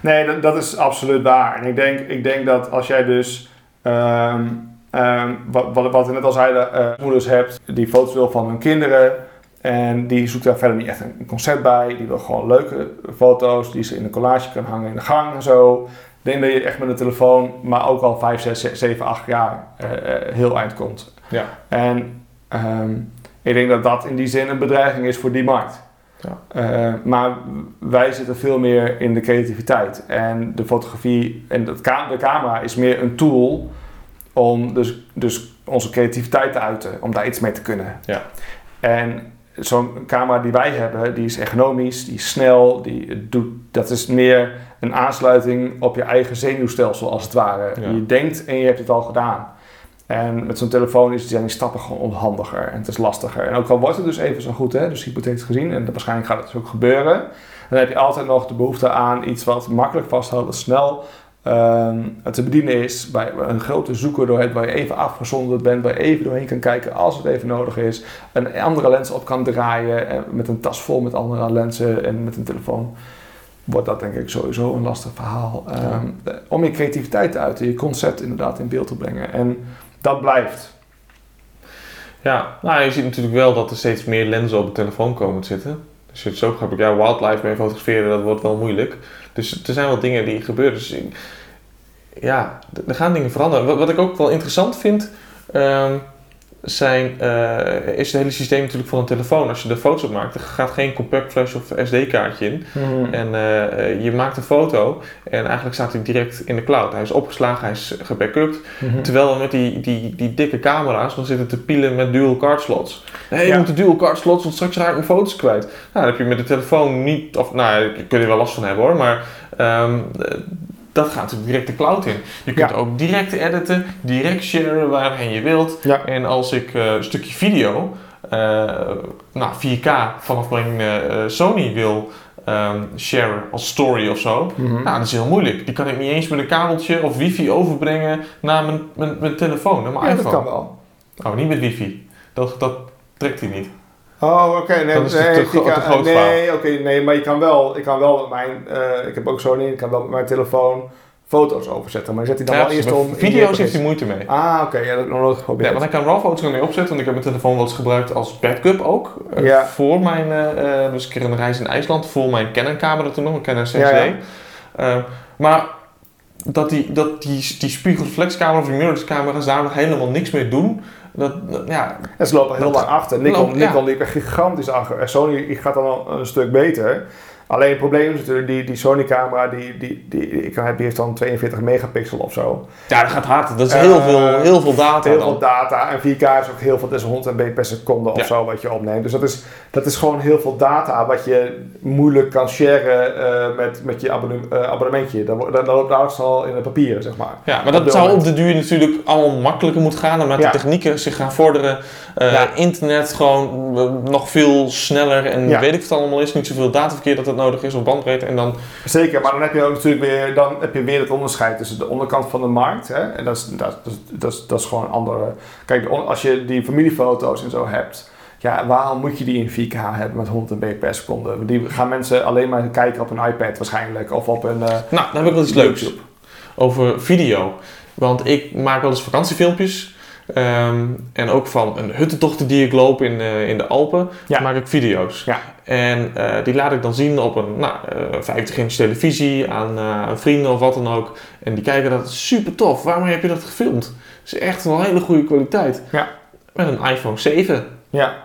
C: Nee, dat, dat is absoluut waar. En ik denk, ik denk dat als jij dus, ehm, ehm, wat, wat, wat we net al zeiden, eh, moeders hebt die foto's wil van hun kinderen. En die zoekt daar verder niet echt een concept bij. Die wil gewoon leuke foto's die ze in een collage kan hangen in de gang en zo. Ik denk dat je echt met een telefoon, maar ook al 5, 6, 7, 8 jaar eh, eh, heel eind komt.
B: Ja.
C: En ehm, ik denk dat dat in die zin een bedreiging is voor die markt.
B: Ja.
C: Eh, maar wij zitten veel meer in de creativiteit. En de fotografie en de, camera is meer een tool om dus, dus onze creativiteit te uiten. Om daar iets mee te kunnen.
B: Ja.
C: En zo'n camera die wij hebben, die is ergonomisch, die is snel. Die doet, dat is meer een aansluiting op je eigen zenuwstelsel als het ware.
B: Ja.
C: Je denkt en je hebt het al gedaan. En met zo'n telefoon is, zijn die stappen gewoon onhandiger en het is lastiger. En ook al wordt het dus even zo goed, hè, dus hypothetisch gezien, en waarschijnlijk gaat het dus ook gebeuren, dan heb je altijd nog de behoefte aan iets wat makkelijk vasthoudt, wat snel ehm, te bedienen is. Bij een grote zoeker door het, waar je even afgezonderd bent, waar je even doorheen kan kijken als het even nodig is. Een andere lens op kan draaien, en met een tas vol met andere lenzen en met een telefoon. Wordt dat denk ik sowieso een lastig verhaal. Ehm, om je creativiteit te uiten, je concept inderdaad in beeld te brengen. En dat blijft.
B: Ja, nou je ziet natuurlijk wel dat er steeds meer lenzen op de telefoon komen te zitten. Dus zo heb ik ja, wildlife mee fotograferen, dat wordt wel moeilijk. Dus er zijn wel dingen die gebeuren. Dus ja, er gaan dingen veranderen. Wat, wat ik ook wel interessant vind, ehm, zijn, eh, is het hele systeem natuurlijk van een telefoon. Als je er foto's op maakt, er gaat geen compact flash of SD-kaartje in. En eh, je maakt een foto en eigenlijk staat hij direct in de cloud. Hij is opgeslagen, hij is gebackupt.
C: Mhm.
B: Terwijl met die, die, die dikke camera's nog zitten te pielen met dual card slots. Nee, je moet de dual card slots, want straks raak ik mijn foto's kwijt. Nou, daar heb je met de telefoon niet, of nou, daar kun je wel last van hebben hoor, maar ehm, eh, dat gaat direct de cloud in. Je kunt
C: Ja.
B: ook direct editen, direct sharen waarheen je wilt.
C: Ja.
B: En als ik eh, een stukje video, eh, nou 4K vanaf mijn eh, Sony wil ehm sharen als story of zo,
C: Mhm.
B: nou, dat is heel moeilijk. Die kan ik niet eens met een kabeltje of wifi overbrengen naar mijn, mijn, mijn telefoon, naar mijn
C: ja, dat
B: iPhone.
C: kan wel.
B: Oh, niet met wifi. Dat, dat trekt hij niet.
C: Oh, oké. nee,
B: Dat is
C: nee,
B: te-
C: ik
B: te-
C: kan-
B: te groot
C: Nee, oké, nee, maar je kan wel, ik kan wel met mijn, eh, ik heb ook Sony, ik kan wel met mijn telefoon foto's overzetten, maar zet hij dan
B: Ja,
C: wel eerst om.
B: video's heeft hij moeite mee.
C: Ah, oké, ja, dat heb ik nog nooit
B: Ja, want ik kan RAW-foto's ermee opzetten, want ik heb mijn telefoon wel eens gebruikt als backup ook. eh,
C: Ja.
B: Voor mijn, eh, dus een keer een reis in IJsland, voor mijn Canon-camera toen nog, een Canon 6D.
C: Ja,
B: maar dat die, dat die, die spiegelreflexcamera of die mirrorless camera's daar nog helemaal niks mee doen, Dat, ja,
C: En ze lopen heel
B: Dat-
C: lang achter. Nikon. Nikon liep echt gigantisch achter. En Sony gaat dan al een stuk beter. Alleen het probleem is natuurlijk, die, die Sony-camera, die, die, die, ik heb, die heeft dan 42 megapixel of zo.
B: ja, dat gaat hard. Dat is
C: Eh,
B: heel, veel, heel veel data
C: Heel
B: dan.
C: veel data en 4K is ook heel veel, dat is 100 MB per seconde of
B: Ja.
C: zo wat je opneemt. Dus dat is, dat is gewoon heel veel data wat je moeilijk kan sharen eh, met, met je abonne- eh, abonnementje. Dan, dan loopt alles al in de papieren, zeg maar.
B: Ja, maar dat zou op de duur natuurlijk allemaal makkelijker moeten gaan. Naarmate
C: Ja.
B: de technieken zich gaan vorderen. Eh,
C: Ja.
B: Internet gewoon eh, nog veel sneller. En
C: Ja.
B: weet ik wat het allemaal is. Niet zoveel dataverkeer dat het nodig is. Of bandbreedte. En dan...
C: Zeker, maar dan heb je ook natuurlijk weer, dan heb je weer het onderscheid tussen de onderkant van de markt. Hè? En dat is, dat, is- dat, is, dat is gewoon een andere. Kijk, als je die familiefoto's en zo hebt, ja, waarom moet je die in 4K hebben met 100 MB per seconde? Die gaan mensen alleen maar kijken op een iPad waarschijnlijk of op een. eh,
B: Nou, dan heb ik wel iets leuks. Over video. Want ik maak wel eens vakantiefilmpjes. Ehm, en ook van een huttentochten die ik loop in, eh, in de Alpen.
C: Ja.
B: maak ik video's.
C: Ja.
B: En eh, die laat ik dan zien op een nou, eh, 50 inch televisie aan, aan vrienden of wat dan ook. En die kijken dat super tof. Waarom heb je dat gefilmd? Het is echt een hele goede kwaliteit.
C: Ja.
B: Met een iPhone 7.
C: Ja,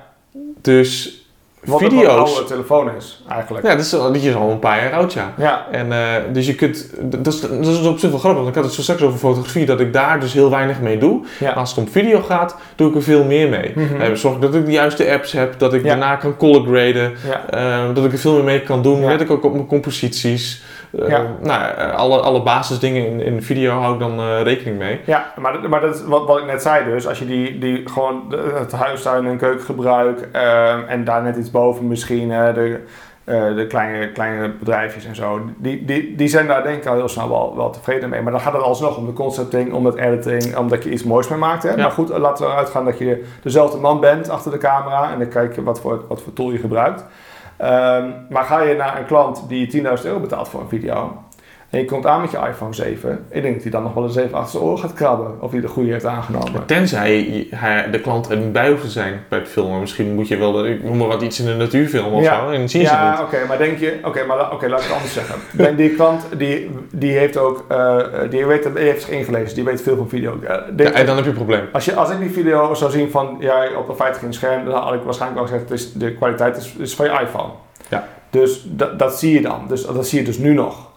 B: Dus
C: wat een
B: video's.
C: wat oude telefoon is eigenlijk.
B: Ja, dat is, al- die is al een paar jaar oud, ja.
C: Ja,
B: En eh, dus je kunt, dat is, dat is op zich wel grappig, want ik had het zo straks over fotografie, dat ik daar dus heel weinig mee doe.
C: ja.
B: Maar als het om video gaat, doe ik er veel meer mee.
C: Mhm.
B: Eh, zorg dat ik de juiste apps heb, dat ik
C: Ja.
B: daarna kan color graden, eh, dat ik er veel meer mee kan doen. Let ik ook op mijn composities. Eh,
C: Ja.
B: Nou, eh, alle, alle basisdingen in, in video hou ik dan eh, rekening mee.
C: Ja, maar, maar dat is wat, wat ik net zei dus. Als je die, die gewoon het huistuin en keukengebruik ehm, en daar net iets boven misschien de, de kleine, kleine bedrijfjes en zo. Die, die, die zijn daar denk ik al heel snel wel, wel tevreden mee. Maar dan gaat het alsnog om de concepting, om het editing, omdat je iets moois mee maakt. Hè?
B: Ja.
C: Maar goed, laten we uitgaan dat je dezelfde man bent achter de camera en dan kijk je wat voor, wat voor tool je gebruikt. Ehm, maar ga je naar een klant die 10.000 euro betaalt voor een video en je komt aan met je iPhone 7, ik denk dat hij dan nog wel eens even achter zijn oren gaat krabben of hij de goede heeft aangenomen.
B: Tenzij de klant er niet bij hoeft te zijn bij het filmen. Misschien moet je wel, ik noem maar wat, iets in de natuur filmen of
C: Ja.
B: zo. En dan zien ze het
C: Ja, oké, maar denk je, oké, maar oké, laat ik het anders zeggen. Denk die klant die, die heeft ook, eh, die, weet, die heeft zich ingelezen, die weet veel van video. Eh, denk-
B: Ja, en dan heb je een probleem.
C: als, je, als ik die video zou zien van ja, op een 50 inch scherm, dan had ik waarschijnlijk wel gezegd, is, de kwaliteit is, is van je iPhone.
B: Ja.
C: Dus dat, dat zie je dan. Dus dat zie je dus nu nog.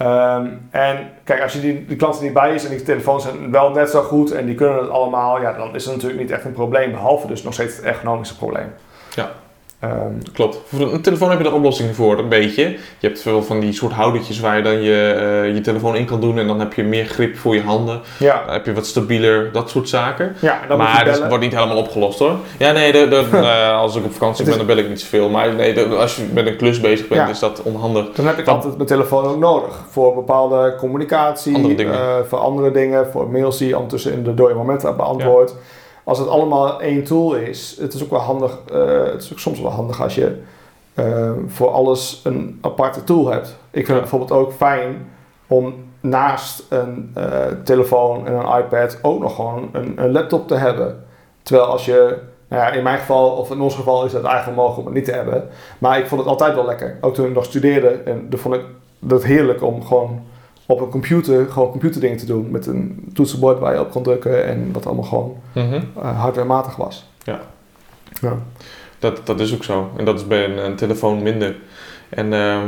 C: Ehm, en kijk, als je die, die klant er niet bij is en die telefoons zijn wel net zo goed en die kunnen het allemaal, ja, dan is het natuurlijk niet echt een probleem. Behalve dus nog steeds het ergonomische probleem.
B: Ja.
C: Ehm,
B: Klopt. Voor een telefoon heb je er oplossingen voor, een beetje. Je hebt veel van die soort houdertjes waar je dan je, eh, je telefoon in kan doen en dan heb je meer grip voor je handen.
C: ja,
B: Dan heb je wat stabieler, dat soort zaken.
C: ja, dan
B: maar dat
C: bellen.
B: wordt niet helemaal opgelost hoor. Ja, nee, de, de, eh, als ik op vakantie
C: Het
B: ben, dan bel ik niet zoveel. Maar nee, de- als je met een klus bezig bent,
C: Ja.
B: is dat onhandig.
C: Dan heb ik
B: Dan-
C: altijd mijn telefoon ook nodig voor bepaalde communicatie,
B: Andere
C: eh, voor andere dingen, voor mails die je ondertussen in de dode momenten beantwoord. Als het allemaal één tool is, het is ook wel handig, eh, het is ook soms wel handig als je eh, voor alles een aparte tool hebt. Ik vind het bijvoorbeeld ook fijn om naast een eh, telefoon en een iPad ook nog gewoon een, een laptop te hebben. Terwijl als je, nou ja, in mijn geval, of in ons geval is het eigenlijk mogelijk om het niet te hebben. Maar ik vond het altijd wel lekker. Ook toen ik nog studeerde, en vond ik dat heerlijk om gewoon op een computer, gewoon computerdingen te doen. Met een toetsenbord waar je op kon drukken en wat allemaal gewoon
B: Mhm.
C: eh, hardwarematig was.
B: Ja.
C: ja.
B: Dat, dat is ook zo. En dat is bij een, een telefoon minder. En ehm,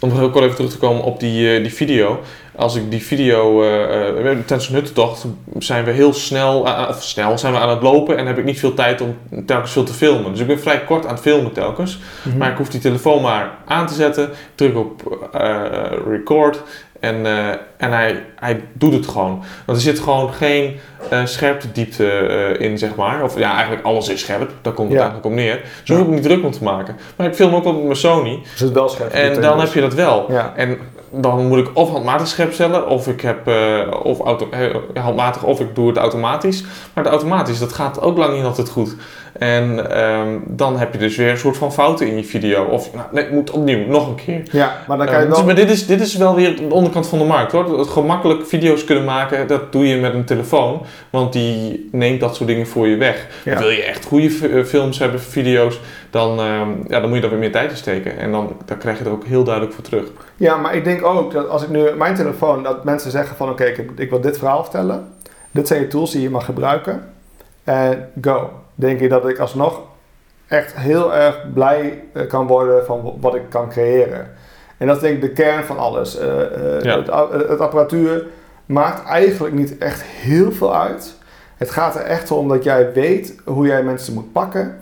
B: om heel kort even terug te komen op die, eh, die video. Als ik die video, eh, tijdens een huttentocht, zijn we heel snel, of snel, zijn we aan het lopen en heb ik niet veel tijd om telkens veel te filmen. Dus ik ben vrij kort aan het filmen telkens.
C: Mhm.
B: Maar ik hoef die telefoon maar aan te zetten, druk op record en, eh, en hij, hij doet het gewoon. Want er zit gewoon geen eh scherptediepte eh, in, zeg maar. Of ja, eigenlijk alles is scherp, daar komt het
C: Ja.
B: eigenlijk op neer. Dus daar hoef ik niet druk om te maken. Maar ik film ook wel met mijn Sony
C: Dus het wel scherp.
B: en dan heb je dat wel.
C: Ja.
B: En dan moet ik of handmatig scherp stellen, of ik heb eh, of auto, eh, handmatig, of ik doe het automatisch. Maar het automatisch, dat gaat ook lang niet altijd goed. En ehm, dan heb je dus weer een soort van fouten in je video. Of nou, nee, moet opnieuw, nog een keer.
C: ja, maar dan kan je
B: dus-
C: wel...
B: maar dit is, dit is wel weer de onderkant van de markt hoor. Het gemakkelijk video's kunnen maken, dat doe je met een telefoon. Want die neemt dat soort dingen voor je weg.
C: Ja.
B: Wil je echt goede eh, films hebben, video's, dan, ehm, ja, dan moet je daar weer meer tijd in steken. En dan, dan krijg je er ook heel duidelijk voor terug.
C: Ja, maar ik denk ook dat als ik nu mijn telefoon, dat mensen zeggen van oké, ik, ik wil dit verhaal vertellen. Dit zijn je tools die je mag gebruiken. en go. Denk ik dat ik alsnog echt heel erg blij eh, kan worden van wat ik kan creëren. En dat is denk ik de kern van alles. Eh, eh,
B: Ja.
C: het, het apparatuur maakt eigenlijk niet echt heel veel uit. Het gaat er echt om dat jij weet hoe jij mensen moet pakken.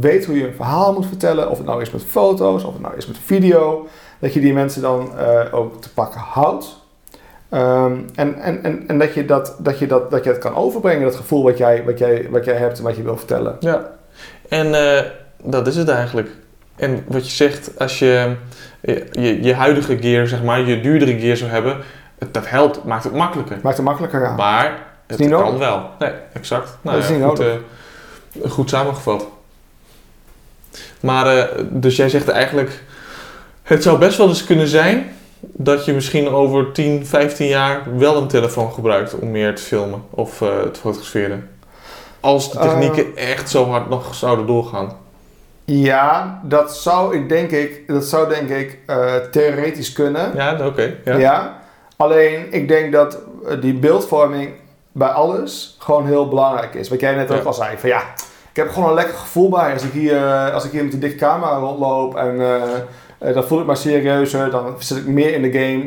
C: Weet hoe je een verhaal moet vertellen. Of het nou is met foto's, of het nou is met video. Dat je die mensen dan eh, ook te pakken houdt. Ehm, en en, en, en dat, je dat, dat, je dat, dat je het kan overbrengen, dat gevoel wat jij, wat, jij, wat jij hebt en wat je wil vertellen.
B: Ja. En eh, dat is het eigenlijk. En wat je zegt, als je je, je, je huidige gear, zeg maar, je duurdere gear zou hebben, het- dat helpt, maakt het makkelijker.
C: Maakt het makkelijker aan.
B: Maar het kan wel. Nee, exact. Nou,
C: Dat is
B: ja,
C: niet
B: goed,
C: nodig.
B: eh, goed samengevat. Maar, eh, dus jij zegt eigenlijk, het zou best wel eens kunnen zijn dat je misschien over 10, 15 jaar wel een telefoon gebruikt om meer te filmen of eh, te fotograferen. Als de technieken echt zo hard nog zouden doorgaan.
C: Ja, dat zou ik denk ik, dat zou denk ik eh, theoretisch kunnen.
B: Ja, oké.
C: Ja.
B: ja.
C: Alleen ik denk dat eh, die beeldvorming bij alles gewoon heel belangrijk is. Wat jij net ook al zei. Van ja, ik heb gewoon een lekker gevoel bij als ik hier, eh, als ik hier met die dikke camera rondloop. En eh, eh, dan voel ik me serieuzer. Dan zit ik meer in de game.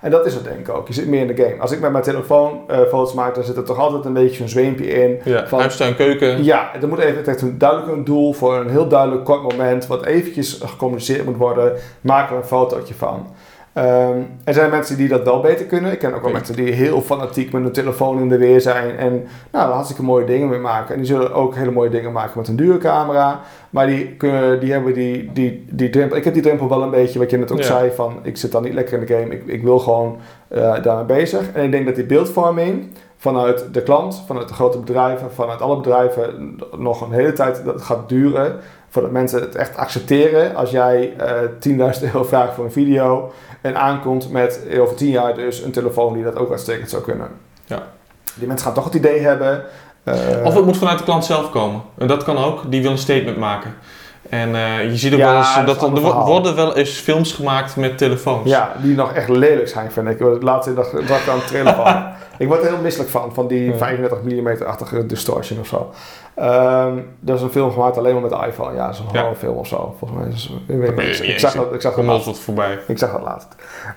C: en dat is het denk ik ook. Je zit meer in de game. Als ik met mijn telefoon foto's maak, dan zit er toch altijd een beetje zo'n zweempje in.
B: ja.
C: Van-
B: keuken.
C: Ja, er moet even heeft een duidelijk een doel voor een heel duidelijk kort moment, wat eventjes gecommuniceerd moet worden, maken we een fotootje van. Ehm, er zijn mensen die dat wel beter kunnen. Ik ken ook wel mensen die heel fanatiek met hun telefoon in de weer zijn en nou, daar hartstikke mooie dingen mee maken. En die zullen ook hele mooie dingen maken met een dure camera. Maar die, kunnen, die hebben die, die, die drempel. Ik heb die drempel wel een beetje, wat je net ook
B: Ja.
C: zei, van ik zit dan niet lekker in de game. Ik, ik wil gewoon eh, daarmee bezig. En ik denk dat die beeldvorming vanuit de klant, vanuit de grote bedrijven, vanuit alle bedrijven nog een hele tijd dat gaat duren voordat mensen het echt accepteren als jij eh 10.000 euro vraagt voor een video en aankomt met eh, over 10 jaar dus een telefoon die dat ook uitstekend zou kunnen.
B: Ja.
C: Die mensen gaan toch het idee hebben. eh,
B: Of het moet vanuit de klant zelf komen. En dat kan ook. Die wil een statement maken. En eh, je ziet ook
C: Ja,
B: wel eens
C: dat
B: er worden wel eens films gemaakt met telefoons.
C: ja, die nog echt lelijk zijn, vind ik. Laatst dag ik aan het trailer van. ik word er heel misselijk van, van die
B: Ja.
C: 35 mm-achtige distortion of zo. Ehm, dat is een film gemaakt alleen maar met de iPhone. Ja, dat is een
B: Ja.
C: horrorfilm of zo. Volgens mij is het, ik, weet ik, ik zag dat, ik zag dat
B: Kom ons
C: laatst.
B: wat voorbij.
C: Ik zag dat laatst.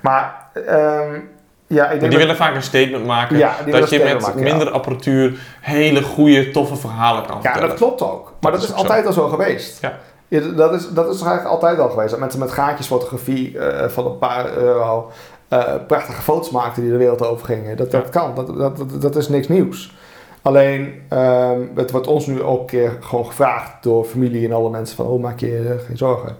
C: Maar, ehm, ja, ik denk
B: die
C: dat-
B: willen vaak een statement maken.
C: Ja,
B: dat je met
C: ja.
B: minder apparatuur hele goede, toffe verhalen kan
C: Ja,
B: vertellen.
C: dat klopt ook. Maar dat,
B: is
C: is
B: ook zo.
C: altijd al zo geweest.
B: Ja.
C: Ja, dat, is, dat is toch eigenlijk altijd al geweest. Dat mensen met gaatjesfotografie eh van een paar euro eh, prachtige foto's maakten die de wereld over gingen. Dat, dat kan. Dat, dat, dat, is niks nieuws. Alleen, ehm, het wordt ons nu ook een keer gewoon gevraagd door familie en alle mensen van, oh maak je je geen zorgen.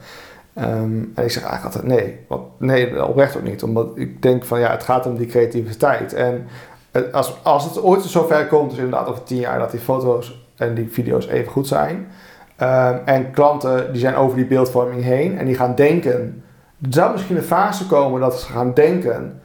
C: Ehm, en ik zeg eigenlijk altijd nee. Want, nee, oprecht ook niet. Omdat ik denk van, ja, het gaat om die creativiteit. En het- als, als het ooit zover komt, dus inderdaad over tien jaar, dat die foto's en die video's even goed zijn. Ehm, en klanten die zijn over die beeldvorming heen en die gaan denken. Er zou misschien een fase komen dat ze gaan denken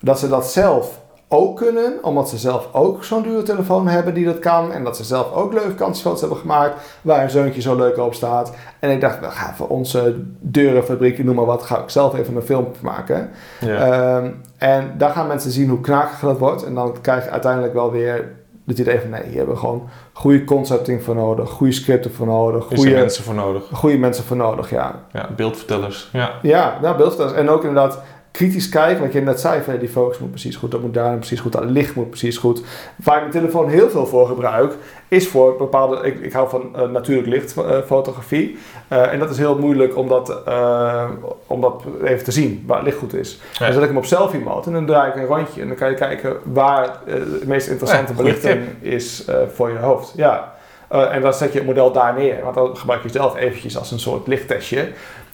C: dat ze dat zelf ook kunnen, omdat ze zelf ook zo'n dure telefoon hebben die dat kan. En dat ze zelf ook leuke vakantiefoto's hebben gemaakt waar een zoontje zo leuk op staat. En ik dacht, we gaan voor onze deurenfabriek, noem maar wat, ga ik zelf even een film maken.
B: Ja.
C: Ehm, en daar gaan mensen zien hoe knakig dat wordt. En dan krijg je uiteindelijk wel weer het idee van nee, hier hebben we gewoon goede concepting voor nodig, goede scripten voor nodig, goede,
B: mensen voor nodig.
C: goede mensen voor nodig, ja.
B: Ja, beeldvertellers. Ja.
C: Ja, nou, beeldvertellers. En ook inderdaad kritisch kijken, wat je net zei, van, die focus moet precies goed, dat moet daar precies goed, dat licht moet precies goed. Waar ik mijn telefoon heel veel voor gebruik, is voor bepaalde, ik, ik hou van eh, natuurlijk lichtfotografie. Eh, en dat is heel moeilijk om dat, eh, om dat even te zien, waar het licht goed is.
B: Ja.
C: Dan zet ik hem op selfie mode en dan draai ik een rondje. En dan kan je kijken waar eh, de meest interessante
B: Ja,
C: belichting is eh, voor je hoofd. Ja. Eh, en dan zet je het model daar neer. Want dan gebruik je zelf eventjes als een soort lichttestje.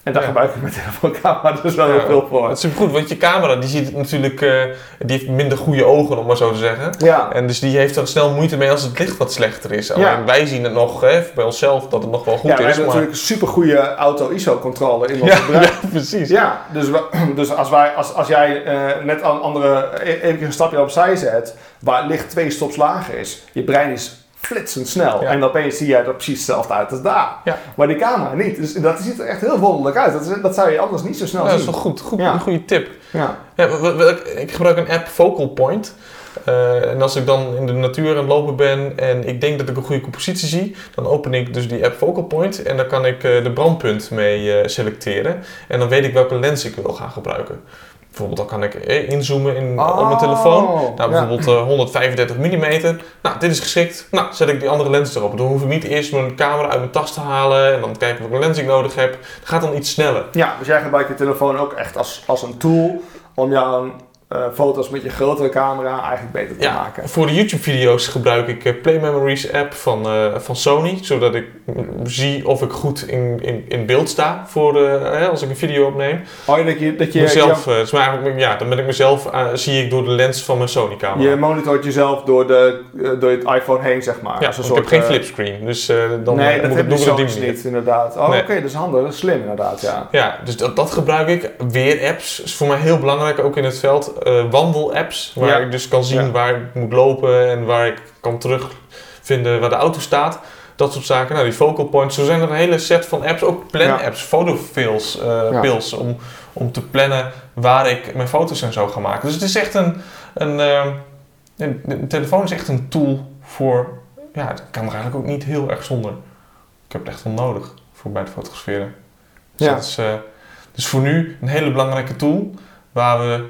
C: En daar
B: Ja.
C: gebruik ik mijn telefoocamera dus wel heel
B: Ja,
C: veel voor.
B: Het is supergoed, want je camera die ziet het natuurlijk, eh, die heeft minder goede ogen om maar zo te zeggen.
C: Ja,
B: En dus die heeft er snel moeite mee als het licht wat slechter is.
C: Ja.
B: Alleen wij zien het nog hè, bij onszelf dat het nog wel goed
C: ja we
B: is.
C: hebben
B: Maar...
C: natuurlijk een super goede auto-ISO-controle in ons
B: Ja,
C: bedrijf.
B: ja, precies.
C: Ja, dus, we- dus als, wij, als, als jij eh, net een andere, e- even een stapje opzij zet, waar licht twee stops lager is, je brein is flitsend snel.
B: Ja.
C: En dan opeens zie jij er precies hetzelfde uit als daar.
B: Ja.
C: Maar die camera niet. Dus dat ziet er echt heel wonderlijk uit. Dat, is- dat zou je anders niet zo snel
B: Ja, dat is
C: zien.
B: wel goed. goed. Een goede tip.
C: Ja.
B: Ik gebruik een app Focal Point. Eh, en als ik dan in de natuur aan het lopen ben en ik denk dat ik een goede compositie zie, dan open ik dus die app Focal Point en dan kan ik eh, de brandpunt mee eh, selecteren. En dan weet ik welke lens ik wil gaan gebruiken. Bijvoorbeeld dan kan ik eh, inzoomen in, op mijn telefoon. Nou,
C: Oh, ja.
B: bijvoorbeeld eh, 135 mm. Nou, dit is geschikt. Nou, zet ik die andere lens erop. Dan hoef ik niet eerst mijn camera uit mijn tas te halen en dan kijken welke lens ik nodig heb. Het gaat dan iets sneller.
C: Ja, dus jij gebruikt je telefoon ook echt als, als een tool om jouw eh, foto's met je grotere camera eigenlijk beter te
B: Ja,
C: maken.
B: voor de YouTube-video's gebruik ik eh, Play Memories app van, eh, van Sony, zodat ik zie of ik goed in, in, in beeld sta voor, hè, als ik een video opneem.
C: Oh, ja, dat je, dat je,
B: mezelf, is maar ja, dan ben ik mezelf, zie ik door de lens van mijn Sony-camera.
C: je monitort jezelf door, de, door het iPhone heen, zeg maar.
B: ja,
C: Als een
B: want ik heb geen flipscreen, dus dan
C: nee, dat
B: moet ik doen op die manier.
C: niet, inderdaad. Oh,
B: Nee.
C: oké, dat is handig. Dat is slim, inderdaad, ja.
B: Ja, dus dat, dat gebruik ik. Weer apps. is voor mij heel belangrijk, ook in het veld. Eh wandelapps, waar
C: Ja.
B: ik dus kan zien
C: Ja.
B: waar ik moet lopen en waar ik kan terugvinden waar de auto staat. Dat soort zaken. Nou, die focal points. Zo zijn er een hele set van apps. Ook plan-apps, fotofills, eh
C: Ja.
B: pills, om, om te plannen waar ik mijn foto's en zo ga maken. Dus het is echt een... een, eh, een, een telefoon is echt een tool voor... Ja, ik kan er eigenlijk ook niet heel erg zonder. Ik heb het echt wel nodig voor bij het fotograferen. Dus,
C: Ja.
B: dat is, eh, dus voor nu een hele belangrijke tool waar we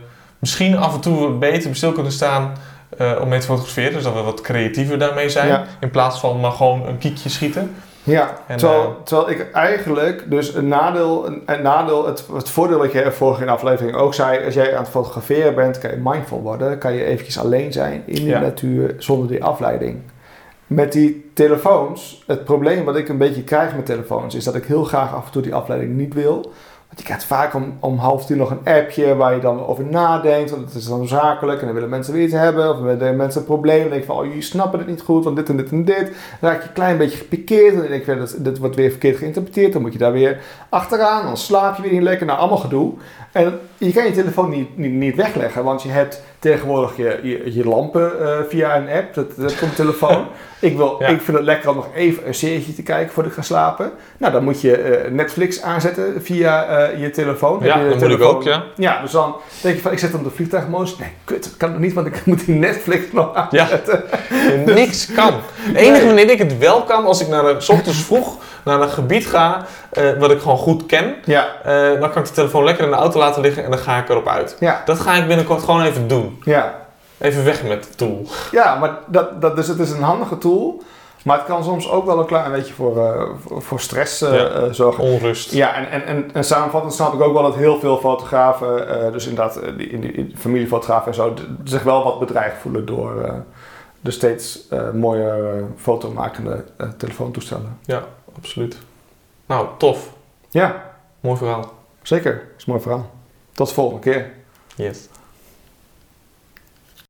B: misschien af en toe beter stil kunnen staan eh, om mee te fotograferen. Dus dat we wat creatiever daarmee zijn.
C: Ja.
B: In plaats van maar gewoon een kiekje schieten.
C: Ja,
B: En,
C: terwijl,
B: eh,
C: terwijl ik eigenlijk dus een nadeel, een, een nadeel het, het voordeel wat je vorige in de aflevering ook zei, als jij aan het fotograferen bent, kan je mindful worden, kan je eventjes alleen zijn in de
B: Ja.
C: natuur zonder die afleiding. Met die telefoons, het probleem wat ik een beetje krijg met telefoons, is dat ik heel graag af en toe die afleiding niet wil. Je krijgt vaak om, om half tien nog een appje waar je dan over nadenkt. Want het is dan zakelijk en dan willen mensen weer iets hebben. Of hebben mensen een probleem. Dan denk je van, oh, jullie snappen het niet goed, want dit en dit en dit. Dan raak je een klein beetje gepikeerd. En dan denk je, dat, dit wordt weer verkeerd geïnterpreteerd. Dan moet je daar weer achteraan. Dan slaap je weer niet lekker. Nou, allemaal gedoe. En je kan je telefoon niet, niet, niet wegleggen. Want je hebt tegenwoordig je, je, je lampen eh, via een app. Dat, dat komt telefoon. ik, wil,
B: Ja.
C: ik vind het lekker om nog even een serietje te kijken voordat ik ga slapen. Nou, dan moet je eh, Netflix aanzetten via eh, je telefoon.
B: Ja,
C: je de
B: dat moet ik
C: telefoon-
B: ook, ja.
C: Ja, dus dan denk je van, ik zet hem op de vliegtuigmodus. Nee, kut, dat kan nog niet, want ik moet die Netflix nog aan.
B: Ja, niks kan. De enige
C: Nee.
B: wanneer ik het wel kan, als ik naar de, s ochtends vroeg naar een gebied ga, wat ik gewoon goed ken,
C: Ja,
B: dan kan ik de telefoon lekker in de auto laten liggen en dan ga ik erop uit.
C: ja,
B: Dat ga ik binnenkort gewoon even doen.
C: ja.
B: Even weg met de tool.
C: Ja, maar dat, dat, dus het is een handige tool. Maar het kan soms ook wel een klein beetje voor, eh, voor, stress eh,
B: Ja.
C: eh, zorgen.
B: Onrust.
C: Ja, en, en, en, en samenvattend snap ik ook wel dat heel veel fotografen, dus inderdaad die, in die familiefotografen en zo, zich wel wat bedreigd voelen door de steeds mooier fotomakende telefoontoestellen.
B: Ja, absoluut. Nou, tof.
C: Ja,
B: Mooi verhaal.
C: zeker. Dat is een mooi verhaal. Tot de volgende keer.
B: Yes.